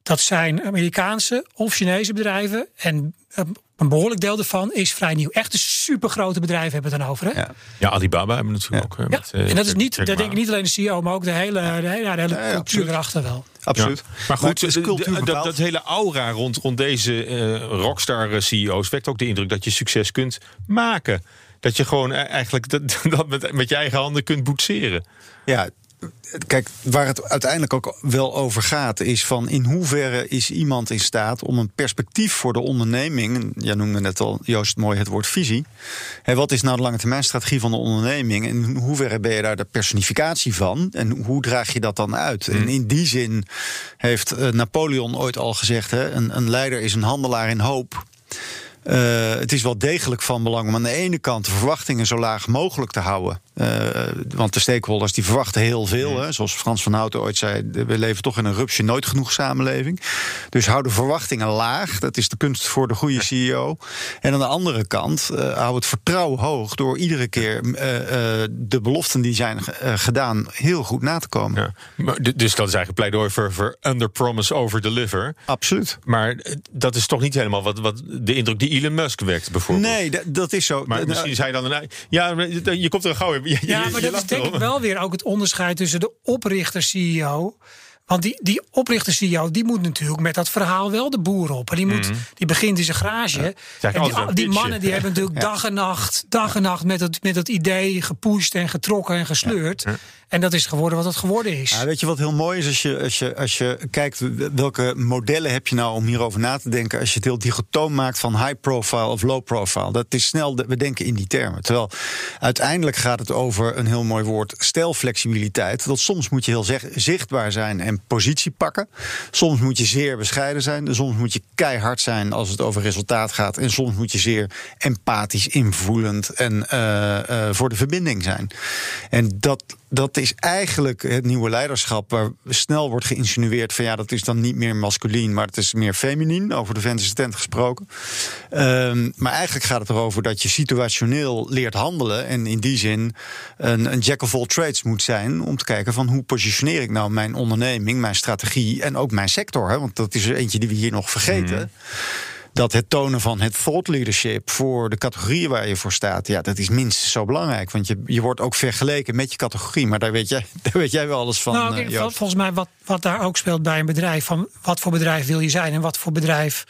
Dat zijn Amerikaanse of Chinese bedrijven. En eh, een behoorlijk deel daarvan is vrij nieuw. Echte supergrote bedrijven hebben het dan over. Hè? Ja. ja, Alibaba hebben we natuurlijk ook. eh, Ja, met, eh, en dat is niet, dat denk ik niet alleen de CEO, maar ook de hele, de hele, ja, de hele cultuur erachter wel. Absoluut. Ja. Maar goed, het is de- dat, dat hele aura rond, rond deze eh, rockstar-CEO's wekt ook de indruk dat je succes kunt maken. Dat je gewoon eigenlijk dat, dat met, met je eigen handen kunt boetseren. Ja, kijk, waar het uiteindelijk ook wel over gaat, is van in hoeverre is iemand in staat om een perspectief voor de onderneming. Jij noemde net al, Joost, mooi het woord visie. Hè, wat is nou de lange termijn strategie van de onderneming? En in hoeverre ben je daar de personificatie van? En hoe draag je dat dan uit? En in die zin heeft eh, Napoleon ooit al gezegd: hè, een, een leider is een handelaar in hoop. Eh, het is wel degelijk van belang om aan de ene kant de verwachtingen zo laag mogelijk te houden. Eh, want de stakeholders die verwachten heel veel. Hè. Zoals Frans van Houten ooit zei: we leven toch in een rupsje nooit genoeg samenleving. Dus hou de verwachtingen laag. Dat is de kunst voor de goede CEO. En aan de andere kant eh, hou het vertrouwen hoog door iedere keer eh, de beloften die zijn gedaan heel goed na te komen. Ja. Maar, dus dat is eigenlijk pleidooi voor, voor under promise, over deliver. Absoluut. Maar dat is toch niet helemaal wat, wat de indruk die Elon Musk wekt, bijvoorbeeld. Nee, dat, is zo. Maar misschien is hij dan een. Ja, je komt er gauw in. Ja, maar je dat is denk ik wel weer ook het onderscheid tussen de oprichter-CEO. Want die, die oprichter-CEO die moet natuurlijk met dat verhaal wel de boer op. En die, moet, die begint in zijn garage. en die, mannen die hebben natuurlijk dag en nacht, dag en nacht met het, met het idee gepusht en getrokken en gesleurd. En dat is geworden wat het geworden is. Ja, weet je wat heel mooi is als je, als, je, als je kijkt welke modellen heb je nou om hierover na te denken. Als je het heel dichotoom maakt van high profile of low profile. Dat is snel, we denken in die termen. Terwijl uiteindelijk gaat het over een heel mooi woord stijlflexibiliteit. Dat soms moet je heel zeg- zichtbaar zijn en positie pakken. Soms moet je zeer bescheiden zijn. Soms moet je keihard zijn als het over resultaat gaat. En soms moet je zeer empathisch, invoelend en eh, eh, voor de verbinding zijn. En dat, dat is eigenlijk het nieuwe leiderschap waar snel wordt geïnsinueerd van ja, dat is dan niet meer masculien, maar het is meer feminien, over de assistent gesproken. Ehm, maar eigenlijk gaat het erover dat je situationeel leert handelen en in die zin een, een jack of all trades moet zijn om te kijken van hoe positioneer ik nou mijn onderneming, mijn strategie en ook mijn sector, hè, want dat is er eentje die we hier nog vergeten dat het tonen van het thought leadership voor de categorieën waar je voor staat, ja, dat is minstens zo belangrijk. Want je, je wordt ook vergeleken met je categorie, maar daar weet jij, daar weet jij wel alles van. nou, eh, kijk, volgens mij wat, wat daar ook speelt bij een bedrijf. Van wat voor bedrijf wil je zijn en wat voor bedrijf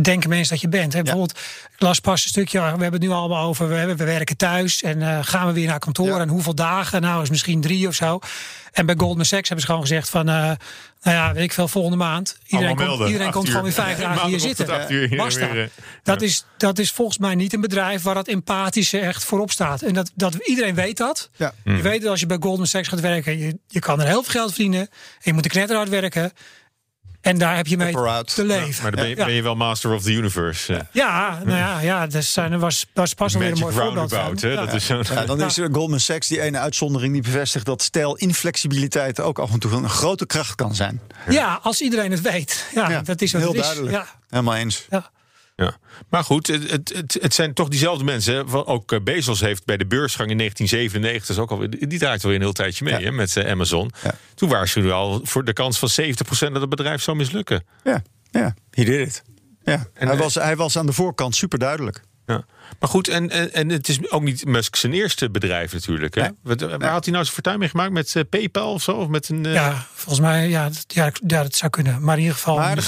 denken mensen dat je bent. Hè? Bijvoorbeeld, ik las pas een stukje, we hebben het nu allemaal over, we, hebben, we werken thuis en eh, gaan we weer naar kantoor Ja. en hoeveel dagen? Nou, is misschien drie of zo. En bij Goldman Sachs hebben ze gewoon gezegd van, eh, nou ja, weet ik veel, volgende maand. Iedereen komt, iedereen komt gewoon weer vijf dagen hier zitten. acht uur hier Basta. weer, eh, Dat, ja. is, dat is volgens mij niet een bedrijf waar dat empathische echt voorop staat. En dat, dat iedereen weet dat. Ja. Je weet dat als je bij Goldman Sachs gaat werken, je, je kan er heel veel geld verdienen. En je moet er knetterhard werken. En daar heb je mee te leven. Maar dan ben je, Ja. ben je wel master of the universe. eh. Ja, nou ja, ja dat zijn, er was, was pas alweer een mooi voorbeeld roundabout, van. hè? Ja. Dat is zo'n... Ja, dan is er Goldman Sachs die ene uitzondering die bevestigt dat stijl inflexibiliteit ook af en toe een grote kracht kan zijn. Ja, als iedereen het weet. Ja, Ja, dat is wat heel het is. duidelijk. Ja, Helemaal eens. ja. Ja. Maar goed, het, het, het, zijn toch diezelfde mensen. Van- Ook eh, Bezos heeft bij de beursgang in 1997, is ook alweer, die draait alweer een heel tijdje mee Ja. hè, met eh, Amazon. Ja. Toen waarschuwde hij al voor de kans van 70% dat het bedrijf zou mislukken. Ja, ja, he did it. Ja. En, hij, eh, was, hij was aan de voorkant super duidelijk. Ja. Maar goed, en, en, en het is ook niet Musk zijn eerste bedrijf natuurlijk. Hè? Nee. Wat, waar had hij nou zijn fortuin mee gemaakt? Met eh, PayPal of zo? Of met een, eh, ja, volgens mij, ja, dat, ja, ja, dat zou kunnen. Maar in ieder geval. Maar de,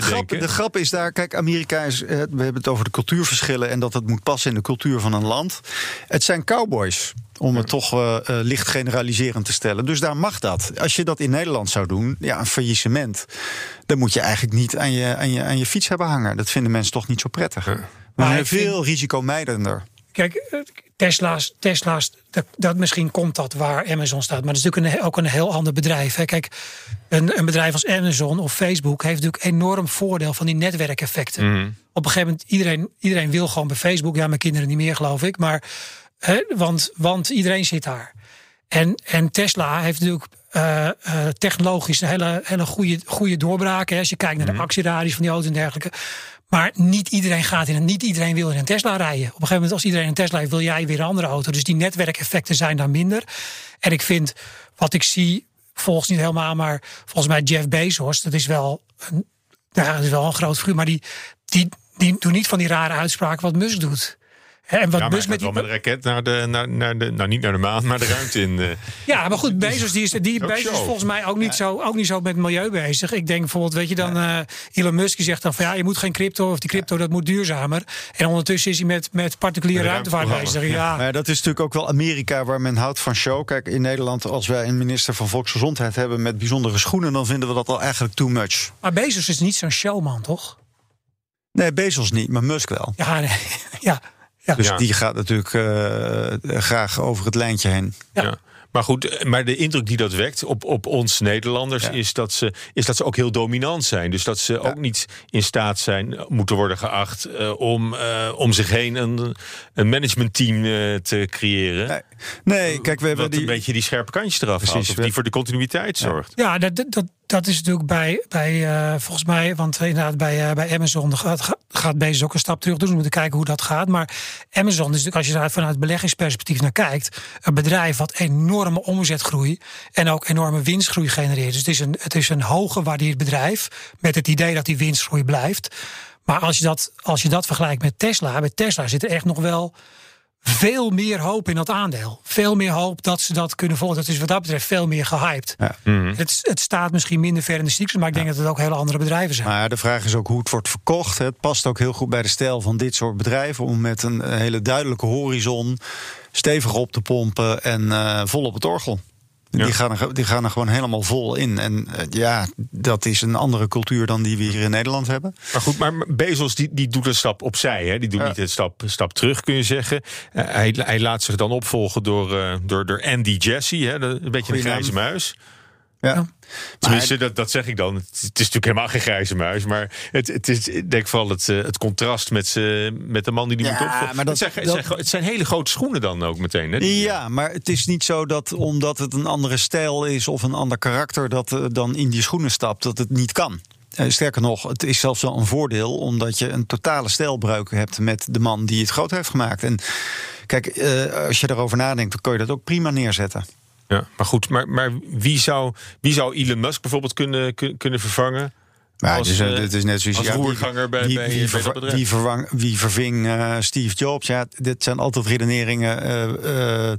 grap, de grap is daar, kijk, Amerika is, eh, we hebben het over de cultuurverschillen en dat het moet passen in de cultuur van een land. Het zijn cowboys. Om het toch licht generaliserend te stellen. Dus daar mag dat. Als je dat in Nederland zou doen, ja, een faillissement. Dan moet je eigenlijk niet aan je, aan je, aan je fiets hebben hangen. Dat vinden mensen toch niet zo prettig. We Maar vind- veel risicomijdender. Kijk, eh, Tesla's, Tesla's dat, dat misschien komt dat waar Amazon staat. Maar dat is natuurlijk een, ook een heel ander bedrijf. Hè. Kijk, een, een bedrijf als Amazon of Facebook heeft natuurlijk enorm voordeel van die netwerkeffecten. Mhm. Op een gegeven moment, iedereen, iedereen wil gewoon bij Facebook. Ja, mijn kinderen niet meer, geloof ik. Maar, hè, want, want iedereen zit daar. En, en Tesla heeft natuurlijk eh, eh, technologisch een hele, hele goede, goede doorbraak. Hè, als je kijkt naar de actieradius van die auto en dergelijke. Maar niet iedereen gaat in een, niet iedereen wil in een Tesla rijden. Op een gegeven moment, als iedereen een Tesla heeft, wil jij weer een andere auto. Dus die netwerkeffecten zijn daar minder. En ik vind wat ik zie volgens niet helemaal, maar volgens mij Jeff Bezos, dat is wel een, dat is wel een groot figuur, maar die, die, die niet van die rare uitspraken wat Musk doet. En wat Ja, Musk hij met die, wel met een raket naar de, naar, naar de, nou niet naar de maan, maar de ruimte in. eh. Ja, maar goed, Bezos, die is, die, Bezos show. volgens mij ook niet, zo, ook niet zo met milieu bezig. Ik denk bijvoorbeeld, weet je dan, eh, Elon Musk die zegt dan van ja, je moet geen crypto, of die crypto dat moet duurzamer. En ondertussen is hij met, met particuliere Met ruimtevaart bezig. Ja. Maar ja, dat is natuurlijk ook wel Amerika waar men houdt van show. Kijk, in Nederland, als wij een minister van Volksgezondheid hebben met bijzondere schoenen, dan vinden we dat al eigenlijk too much. Maar Bezos is niet zo'n showman, toch? Nee, Bezos niet, maar Musk wel. Ja, nee, ja. Ja. Dus Ja. die gaat natuurlijk eh, graag over het lijntje heen. Ja. Maar goed, maar de indruk die dat wekt op, op ons Nederlanders Ja. is, dat ze, is dat ze ook heel dominant zijn. Dus dat ze ook niet in staat zijn, moeten worden geacht eh, om, eh, om zich heen een, een managementteam eh, te creëren. Nee, nee kijk, we hebben Wat die... een beetje die scherpe kantjes eraf Precies, haalt. Of die voor de continuïteit zorgt. Ja, dat, dat- dat, is natuurlijk bij, bij eh, volgens mij, want inderdaad bij, eh, bij Amazon gaat, gaat Bezos ook een stap terug. Dus we moeten kijken hoe dat gaat. Maar Amazon is natuurlijk, als je daar vanuit beleggingsperspectief naar kijkt, een bedrijf wat enorme omzetgroei en ook enorme winstgroei genereert. Dus het is een, het is een hooggewaardeerd bedrijf met het idee dat die winstgroei blijft. Maar als je dat, als je dat vergelijkt met Tesla, bij Tesla zit er echt nog wel veel meer hoop in dat aandeel. Veel meer hoop dat ze dat kunnen volgen. Dat is wat dat betreft veel meer gehyped. Ja. Het, het staat misschien minder ver in de cyclus, maar ik denk dat het ook hele andere bedrijven zijn. Maar de vraag is ook hoe het wordt verkocht. Het past ook heel goed bij de stijl van dit soort bedrijven om met een hele duidelijke horizon stevig op te pompen en eh, vol op het orgel. Ja. Die, gaan er, die gaan er gewoon helemaal vol in. En eh, ja, dat is een andere cultuur dan die we hier in Nederland hebben. Maar goed, maar Bezos die, die doet een stap opzij. Hè? Die doet Ja. niet een stap, stap terug, kun je zeggen. Eh, hij, hij laat zich dan opvolgen door, eh, door, door Andy Jassy. Hè? Een beetje een grijze muis. Ja. Tenminste, dat, dat zeg ik dan. Het, is natuurlijk helemaal geen grijze muis. Maar het, het is, ik denk vooral het, eh, het contrast met, ze, met de man die die Ja, moet opvolgen. maar dat- het, zijn, dat- het, zijn, hele grote schoenen dan ook meteen. Hè? Die- Ja, maar het is niet zo dat omdat het een andere stijl is of een ander karakter, dat eh, dan in die schoenen stapt, dat het niet kan. Eh, Sterker nog, het is zelfs wel een voordeel, omdat je een totale stijlbreuk hebt met de man die het groot heeft gemaakt. En kijk, eh, als je erover nadenkt, dan kun je dat ook prima neerzetten. Ja, maar goed, maar, maar wie, zou, wie zou Elon Musk bijvoorbeeld kunnen, kun- kunnen vervangen? Maar Als, het, is, eh, het is net zoals als ja, roerganger bij- wie, bij- wie, bij verva- dat bedrijf. wie, vervang, wie verving eh, Steve Jobs? Ja, dit zijn altijd redeneringen eh,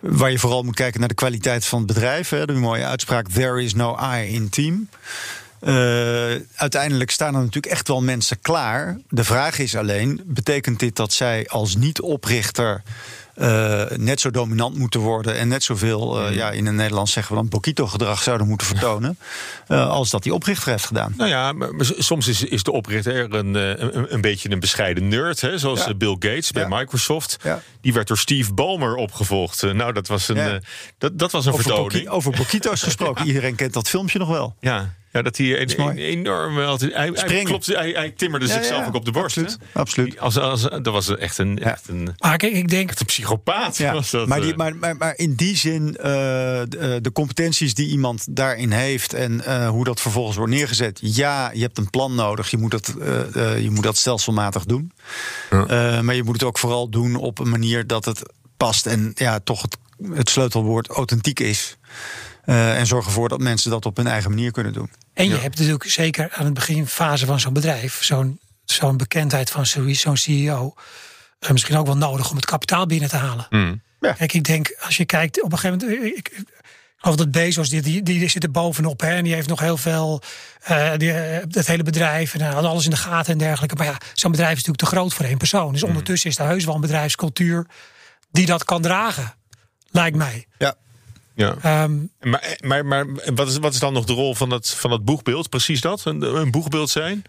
waar je vooral moet kijken naar de kwaliteit van het bedrijf. Hè. De mooie uitspraak: There is no I in team. Uiteindelijk staan er natuurlijk echt wel mensen klaar. De vraag is alleen: betekent dit dat zij als niet-oprichter eh, net zo dominant moeten worden en net zoveel, eh, ja, in het Nederlands zeggen we dan Bokito-gedrag zouden moeten vertonen, eh, als dat die oprichter heeft gedaan? Nou ja, maar, maar soms is, is de oprichter een, een, een beetje een bescheiden nerd. Hè? Zoals Ja. Bill Gates bij Ja. Microsoft. Ja. Die werd door Steve Ballmer opgevolgd. Nou, dat was een, dat, dat was een Over, vertoning. Boki- over Bokito's gesproken. Iedereen kent dat filmpje nog wel. Ja. Ja, dat hij een, enorm... Hij, klopt, hij, hij timmerde Ja, zichzelf ja, ook op de borst. absoluut, hè? absoluut. Als, als, dat was echt een, echt een, Maar kijk, ik denk, een psychopaat. Ja, was dat, maar, die, eh. maar, maar, maar in die zin, eh, de, eh, de competenties die iemand daarin heeft en eh, hoe dat vervolgens wordt neergezet. Ja, je hebt een plan nodig. Je moet dat, eh, eh, je moet dat stelselmatig doen. Eh, maar je moet het ook vooral doen op een manier dat het past en ja, toch het, het sleutelwoord authentiek is. Eh, en zorg ervoor dat mensen dat op hun eigen manier kunnen doen. en je hebt natuurlijk zeker aan het beginfase van zo'n bedrijf, zo'n zo'n bekendheid van zo'n zo'n CEO, eh, misschien ook wel nodig om het kapitaal binnen te halen. Hmm. Ja. Kijk, ik denk, als je kijkt, op een gegeven moment. Ik, ik, geloof dat Bezos, die, die, die zit er bovenop. Hè, en die heeft nog heel veel. eh die, eh, het hele bedrijf. En alles in de gaten en dergelijke. Maar ja, zo'n bedrijf is natuurlijk te groot voor één persoon. Dus ondertussen is er heus wel een bedrijfscultuur. die dat kan dragen. Lijkt mij. Ja. Ja. Ehm, Maar, maar, maar wat, is, wat is dan nog de rol van dat, van dat boegbeeld? Precies dat? Een, een boegbeeld zijn?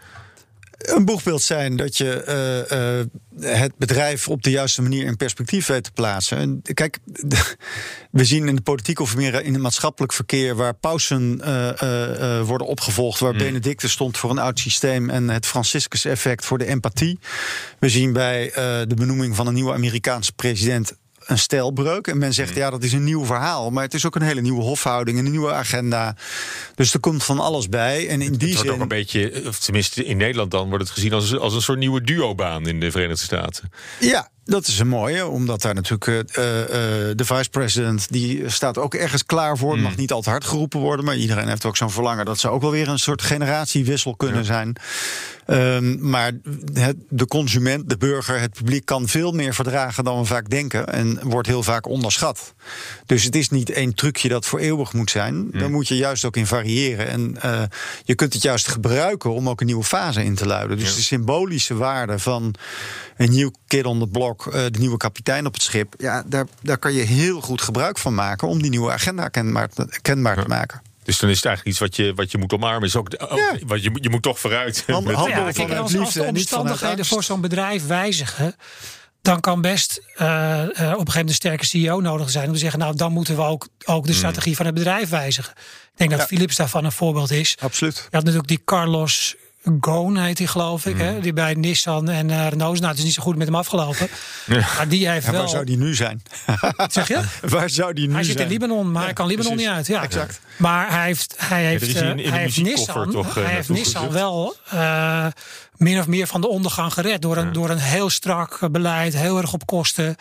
Een boegbeeld zijn dat je eh, eh, het bedrijf op de juiste manier in perspectief weet te plaatsen. En kijk, we zien in de politiek of meer in het maatschappelijk verkeer waar pausen eh, eh, eh, worden opgevolgd, waar Benedictus stond voor een oud systeem en het Franciscus-effect voor de empathie. We zien bij eh, de benoeming van een nieuwe Amerikaanse president een stijlbreuk. En men zegt, ja, dat is een nieuw verhaal. Maar het is ook een hele nieuwe hofhouding, een nieuwe agenda. Dus er komt van alles bij. En in die Het wordt ook zin... een beetje, of tenminste in Nederland dan, wordt het gezien als, als een soort nieuwe duobaan in de Verenigde Staten. Ja, Dat is een mooie, omdat daar natuurlijk uh, uh, de vice-president... die staat ook ergens klaar voor. Het mag niet al te hard geroepen worden... maar iedereen heeft ook zo'n verlangen... dat ze ook wel weer een soort generatiewissel kunnen zijn. Um, maar het, de consument, de burger, het publiek... kan veel meer verdragen dan we vaak denken... en wordt heel vaak onderschat. Dus het is niet één trucje dat voor eeuwig moet zijn. Daar moet je juist ook in variëren. En uh, je kunt het juist gebruiken om ook een nieuwe fase in te luiden. Dus de symbolische waarde van een nieuw kid on the block, uh, de nieuwe kapitein op het schip. Ja, daar, daar kan je heel goed gebruik van maken om die nieuwe agenda kenbaar, kenbaar te maken. Dus dan is het eigenlijk iets wat je, wat je moet omarmen. Is ook, ook ja. wat je, je moet toch vooruit. Hand, handel ja, kijk, van als, als de omstandigheden voor zo'n bedrijf wijzigen dan kan best uh, uh, op een gegeven moment een sterke CEO nodig zijn om te zeggen, nou dan moeten we ook, ook de strategie mm. van het bedrijf wijzigen. Ik denk dat ja. Philips daarvan een voorbeeld is. Absoluut. Je had natuurlijk die Carlos Goon heet hij geloof ik. Mm. Hè? Die bij Nissan en uh, Renault. Nou, het is niet zo goed met hem afgelopen. Ja. Maar die heeft wel... Waar zou die nu zijn? zeg je? waar zou die nu hij zijn? Hij zit in Libanon, maar ja, hij kan Libanon precies. niet uit. Ja. Exact. Maar hij heeft, hij heeft, ja, in, in hij heeft Nissan, toch, hij heeft Nissan wel uh, min of meer van de ondergang gered. Door een, door een heel strak beleid, heel erg op kosten.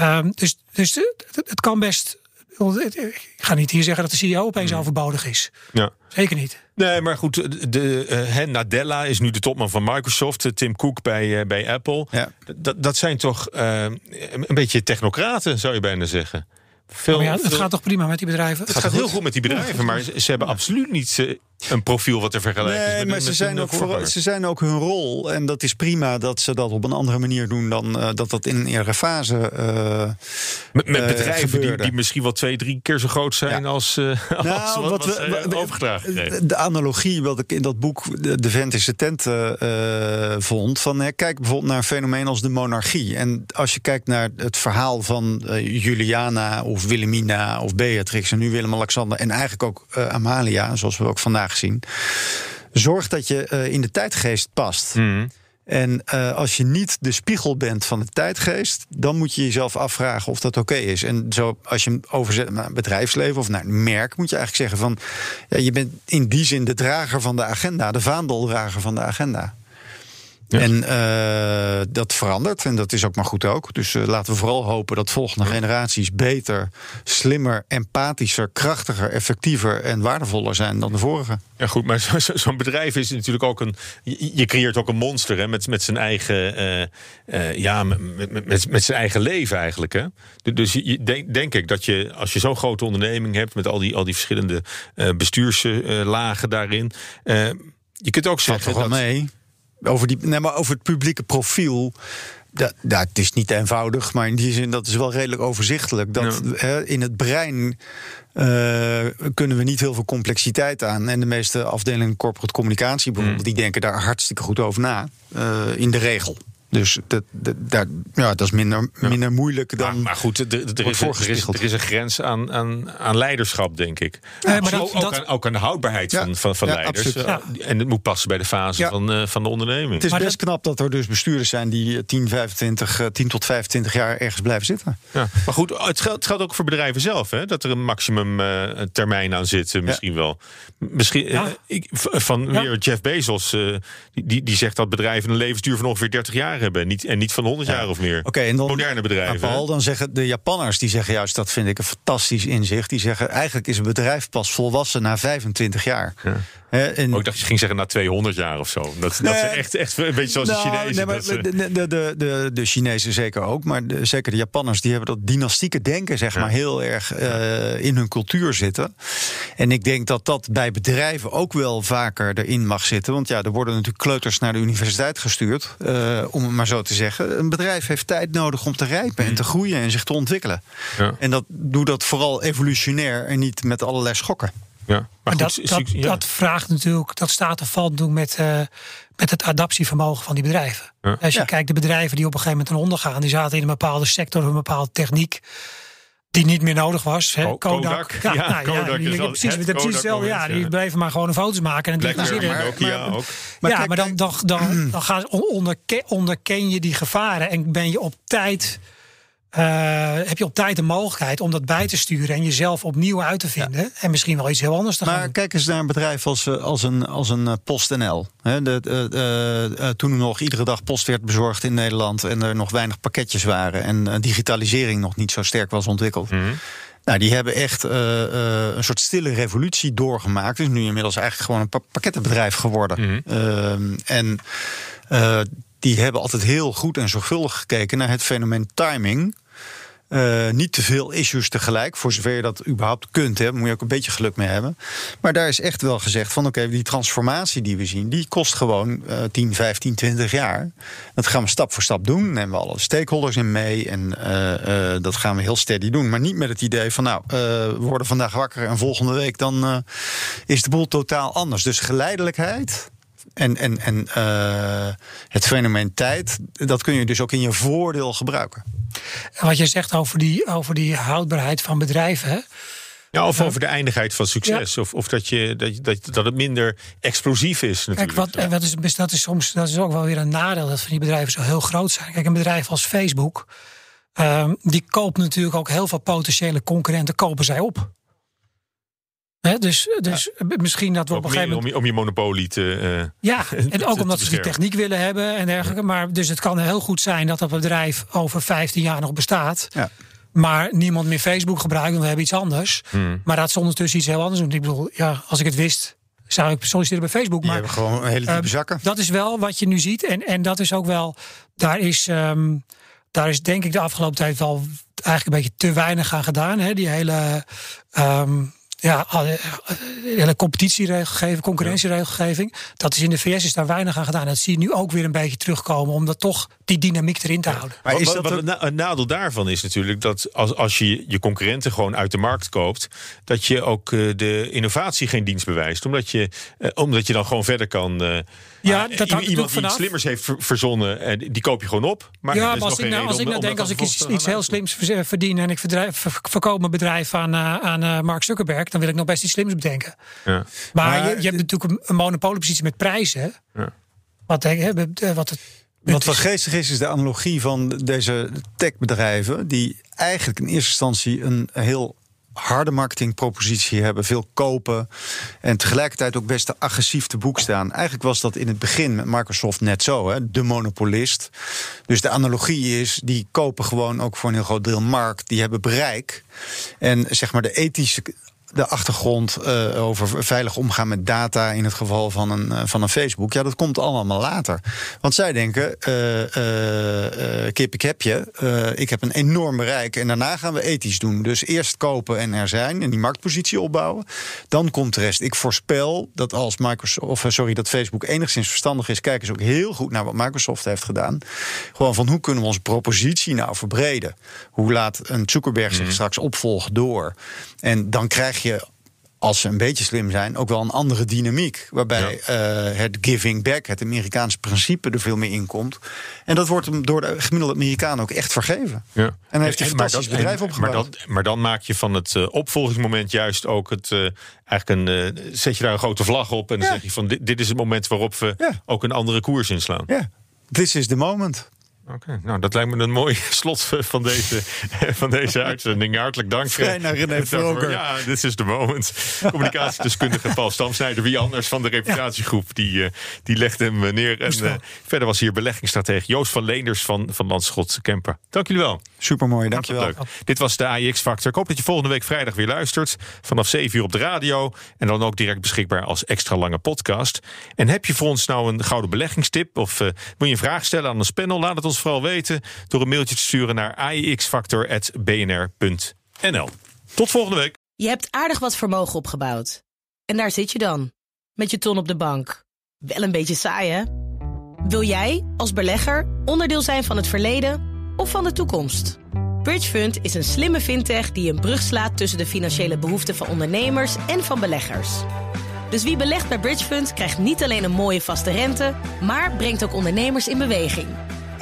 Um, dus dus het, het kan best ik ga niet hier zeggen dat de CEO opeens mm. overbodig is. Ja. Zeker niet. Nee, maar goed, de, uh, Nadella is nu de topman van Microsoft. Tim Cook bij, uh, bij Apple. Ja. Dat, dat zijn toch uh, een beetje technocraten, zou je bijna zeggen. Veel, ja, het veel... gaat toch prima met die bedrijven? Het, het gaat, gaat heel goed met die bedrijven, maar ze, ze hebben absoluut niet een profiel wat te vergelijken nee, is met maar ze, zijn ook voor, ze zijn ook hun rol. En dat is prima dat ze dat op een andere manier doen dan uh, dat dat in een eerdere fase. Uh, met, met bedrijven die, die, misschien wel twee, drie keer zo groot zijn ja. als, nou, als wat, wat, we, wat overgedragen kregen. De analogie wat ik in dat boek De, de Ventische Tent vond. Van, hè, kijk bijvoorbeeld naar een fenomeen als de monarchie. En als je kijkt naar het verhaal van Juliana of Wilhelmina of Beatrix en nu Willem-Alexander en eigenlijk ook Amalia, zoals we ook vandaag zien. Zorg dat je uh, in de tijdgeest past. Mm. En uh, als je niet de spiegel bent van de tijdgeest, dan moet je jezelf afvragen of dat oké okay is. En zo, als je hem overzet naar bedrijfsleven of naar een merk, moet je eigenlijk zeggen van ja, je bent in die zin de drager van de agenda, de vaandeldrager van de agenda. Ja. En uh, dat verandert en dat is ook maar goed ook. Dus uh, laten we vooral hopen dat volgende generaties beter, slimmer, empathischer, krachtiger, effectiever en waardevoller zijn dan de vorige. Ja, goed, maar zo'n zo, zo bedrijf is natuurlijk ook een. Je creëert ook een monster hè, met, met zijn eigen. Uh, ja, met, met, met, met zijn eigen leven eigenlijk. Hè? Dus je, denk, denk ik dat je, als je zo'n grote onderneming hebt met al die, al die verschillende bestuurslagen daarin. je kunt ook zeggen. Toch wel dat, mee over, die, nee, maar over het publieke profiel. Dat, dat, is niet eenvoudig, maar in die zin dat is wel redelijk overzichtelijk. Dat ja. hè, in het brein uh, kunnen we niet heel veel complexiteit aan. En de meeste afdelingen corporate communicatie bijvoorbeeld, mm. die denken daar hartstikke goed over na. Uh, in de regel. Dus dat, dat, dat, ja, dat is minder, minder moeilijk dan. Maar, maar goed, er, er, is, er, is, er is een grens aan, aan, aan leiderschap, denk ik. Ja, maar dat, ook, dat, aan, ook aan de houdbaarheid ja, van, van, van ja, leiders. Uh, en het moet passen bij de fase van, uh, van de onderneming. Het is maar best knap dat er dus bestuurders zijn die 10, 25, 10 tot 25 jaar ergens blijven zitten. Ja. Maar goed, het geldt, het geldt ook voor bedrijven zelf, hè, dat er een maximum uh, termijn aan zit, misschien wel. Misschien, ik, van weer Jeff Bezos, die, die zegt dat bedrijven een levensduur van ongeveer 30 jaar hebben. Niet, en niet van 100 ja. jaar of meer. Okay, en dan, Moderne bedrijven. Paul, dan zeggen de Japanners, die zeggen juist, dat vind ik een fantastisch inzicht. Die zeggen, eigenlijk is een bedrijf pas volwassen na 25 jaar. Ja. He, en... oh, ik dacht je ging zeggen na 200 jaar of zo. Dat, nee, dat ze echt, echt een beetje zoals nou, de Chinezen. Nee, ze... de, de, de, de, de Chinezen zeker ook. Maar de, zeker de Japanners, die hebben dat dynastieke denken zeg ja. maar heel erg uh, in hun cultuur zitten. En ik denk dat dat bij bedrijven ook wel vaker erin mag zitten. Want ja, er worden natuurlijk kleuters naar de universiteit gestuurd. Uh, om het maar zo te zeggen. Een bedrijf heeft tijd nodig om te rijpen en te groeien en zich te ontwikkelen. Ja. En dat, doe dat vooral evolutionair en niet met allerlei schokken. Ja, maar goed, dat, dat, ja. dat, vraagt natuurlijk, dat staat of valt natuurlijk met, uh, met het adaptievermogen van die bedrijven. Ja. Als je ja. kijkt, de bedrijven die op een gegeven moment ten onder gaan, die zaten in een bepaalde sector, een bepaalde techniek. Die niet meer nodig was. Hè? Kodak. Kodak. Ja, ja, nou, Kodak ja, die, al, precies, het, precies hetzelfde. Ja, die bleven maar gewoon foto's maken. En Blackberry, maar, Nokia maar, ook. Maar, ja, kijk, maar dan, dan, dan, dan gaat, onderken, onderken je die gevaren en ben je op tijd heb je op tijd de mogelijkheid om dat bij te sturen en jezelf opnieuw uit te vinden. En misschien wel iets heel anders te gaan Maar doen. kijk eens naar een bedrijf als, eh, als een, als een eh, PostNL. Hè, de, eh, eh, eh, toen er nog iedere dag post werd bezorgd in Nederland en er nog weinig pakketjes waren en eh, digitalisering nog niet zo sterk was ontwikkeld. Nou, die hebben echt eh, eh, een soort stille revolutie doorgemaakt. Het is nu inmiddels eigenlijk gewoon een pa- pakkettenbedrijf geworden. Ehm, en eh, die hebben altijd heel goed en zorgvuldig gekeken naar het fenomeen timing. Eh, niet te veel issues tegelijk, voor zover je dat überhaupt kunt. Hè, moet je ook een beetje geluk mee hebben. Maar daar is echt wel gezegd van oké, die transformatie die we zien, die kost gewoon eh 10, 15, 20 jaar. Dat gaan we stap voor stap doen. Nemen we alle stakeholders in mee en eh, eh, dat gaan we heel steady doen. Maar niet met het idee van nou, we worden vandaag wakker en volgende week dan is de boel totaal anders. Dus geleidelijkheid. En, en, en eh, het fenomeen tijd, dat kun je dus ook in je voordeel gebruiken. En wat je zegt over die, over die houdbaarheid van bedrijven. Hè? Ja, of over de eindigheid van succes. Of, of dat, je, dat, je- dat, dat het minder explosief is Kijk, natuurlijk. wat, en wat is, dat is soms dat is ook wel weer een nadeel dat van die bedrijven zo heel groot zijn. Kijk, een bedrijf als Facebook, ehm, die koopt natuurlijk ook heel veel potentiële concurrenten, kopen zij op. Hè, dus dus misschien dat we op een gegeven moment. om, je, om je monopolie te... eh, Ja, en ook omdat ze die techniek willen hebben en dergelijke. Maar dus het kan heel goed zijn dat dat bedrijf over 15 jaar nog bestaat. Ja. Maar niemand meer Facebook gebruikt, want we hebben iets anders. Hmm. Maar dat ze ondertussen iets heel anders doen. Ik bedoel, ja, als ik het wist, zou ik solliciteren bij Facebook. Die Maar hebben gewoon een hele diepe Ehm, zakken. Dat is wel wat je nu ziet. En, en dat is ook wel. Daar is, ehm, daar is denk ik de afgelopen tijd wel eigenlijk een beetje te weinig aan gedaan. Hè? Die hele. ehm, ja, eh, hele competitieregelgeving, concurrentieregelgeving. Dat is in de VS is daar weinig aan gedaan. Dat zie je nu ook weer een beetje terugkomen. Om dat toch die dynamiek erin te houden. Maar is dat een, na- een nadeel daarvan is natuurlijk dat als, als je je concurrenten gewoon uit de markt koopt, dat je ook eh, de innovatie geen dienst bewijst. Omdat je, eh, omdat je dan gewoon verder kan. eh, Ja, dat hangt iemand die iets slimmers heeft ver- verzonnen, en die koop je gewoon op. Maar ja, als ik, geen nou, als ik nou denk, als ik iets, heel slims ver- verdien en ik verdrijf, ver- verkoop mijn bedrijf aan, aan Mark Zuckerberg, dan wil ik nog best iets slims bedenken. Ja. Maar, Maar je, je hebt natuurlijk een, een monopoliepositie met prijzen. Ja. Wat, eh, wat het Wat wel geestig is, is de analogie van deze techbedrijven... die eigenlijk in eerste instantie een heel harde marketingpropositie hebben, veel kopen en tegelijkertijd ook best agressief te boek staan. Eigenlijk was dat in het begin met Microsoft net zo, hè, de monopolist. Dus de analogie is, die kopen gewoon ook voor een heel groot deel markt, die hebben bereik. En zeg maar de ethische de achtergrond eh, over veilig omgaan met data in het geval van een, eh, van een Facebook. Ja, dat komt allemaal later. Want zij denken, eh, kip, ik heb je. Ik heb een enorm bereik en daarna gaan we ethisch doen. Dus eerst kopen en er zijn en die marktpositie opbouwen. Dan komt de rest. Ik voorspel dat als Microsoft, of sorry, dat Facebook enigszins verstandig is, kijken ze ook heel goed naar wat Microsoft heeft gedaan. Gewoon van hoe kunnen we onze propositie nou verbreden? Hoe laat een Zuckerberg zich straks opvolgen door? En dan krijg je als ze een beetje slim zijn, ook wel een andere dynamiek. Waarbij eh, het giving back, het Amerikaanse principe, er veel meer in komt. En dat wordt hem door de gemiddelde Amerikaan ook echt vergeven. Ja. En hij heeft een maar fantastisch dat- bedrijf en- opgebouwd. Maar, dat, maar dan maak je van het eh, opvolgingsmoment juist ook het. eh, eigenlijk een. zet je daar een grote vlag op en dan Ja. zeg je van dit, dit is het moment waarop we ook een andere koers inslaan. Ja, this is the moment. Oké, nou dat lijkt me een mooi slot van deze, van deze uitzending. Hartelijk dank. Vrij naar René. Vroger. Ja, dit is de moment. Communicatiedeskundige Paul Stamsnijder. Wie anders van de reputatiegroep, die, eh, die legde hem eh, neer. En wel. eh, verder was hier beleggingsstratege Joost van Leenders van, van Landschot Kemper. Dank jullie wel. Supermooi, dankjewel. leuk. Dit was de AIX Factor. Ik hoop dat je volgende week vrijdag weer luistert. Vanaf 7 uur op de radio. En dan ook direct beschikbaar als extra lange podcast. En heb je voor ons nou een gouden beleggingstip? Of eh, wil je een vraag stellen aan ons panel? Laat het ons vooral weten door een mailtje te sturen naar aixfactor.bnr.nl. Tot volgende week. Je hebt aardig wat vermogen opgebouwd. En daar zit je dan, met je ton op de bank. Wel een beetje saai, hè? Wil jij, als belegger, onderdeel zijn van het verleden of van de toekomst? Bridgefund is een slimme fintech die een brug slaat tussen de financiële behoeften van ondernemers en van beleggers. Dus wie belegt bij Bridgefund krijgt niet alleen een mooie vaste rente, maar brengt ook ondernemers in beweging.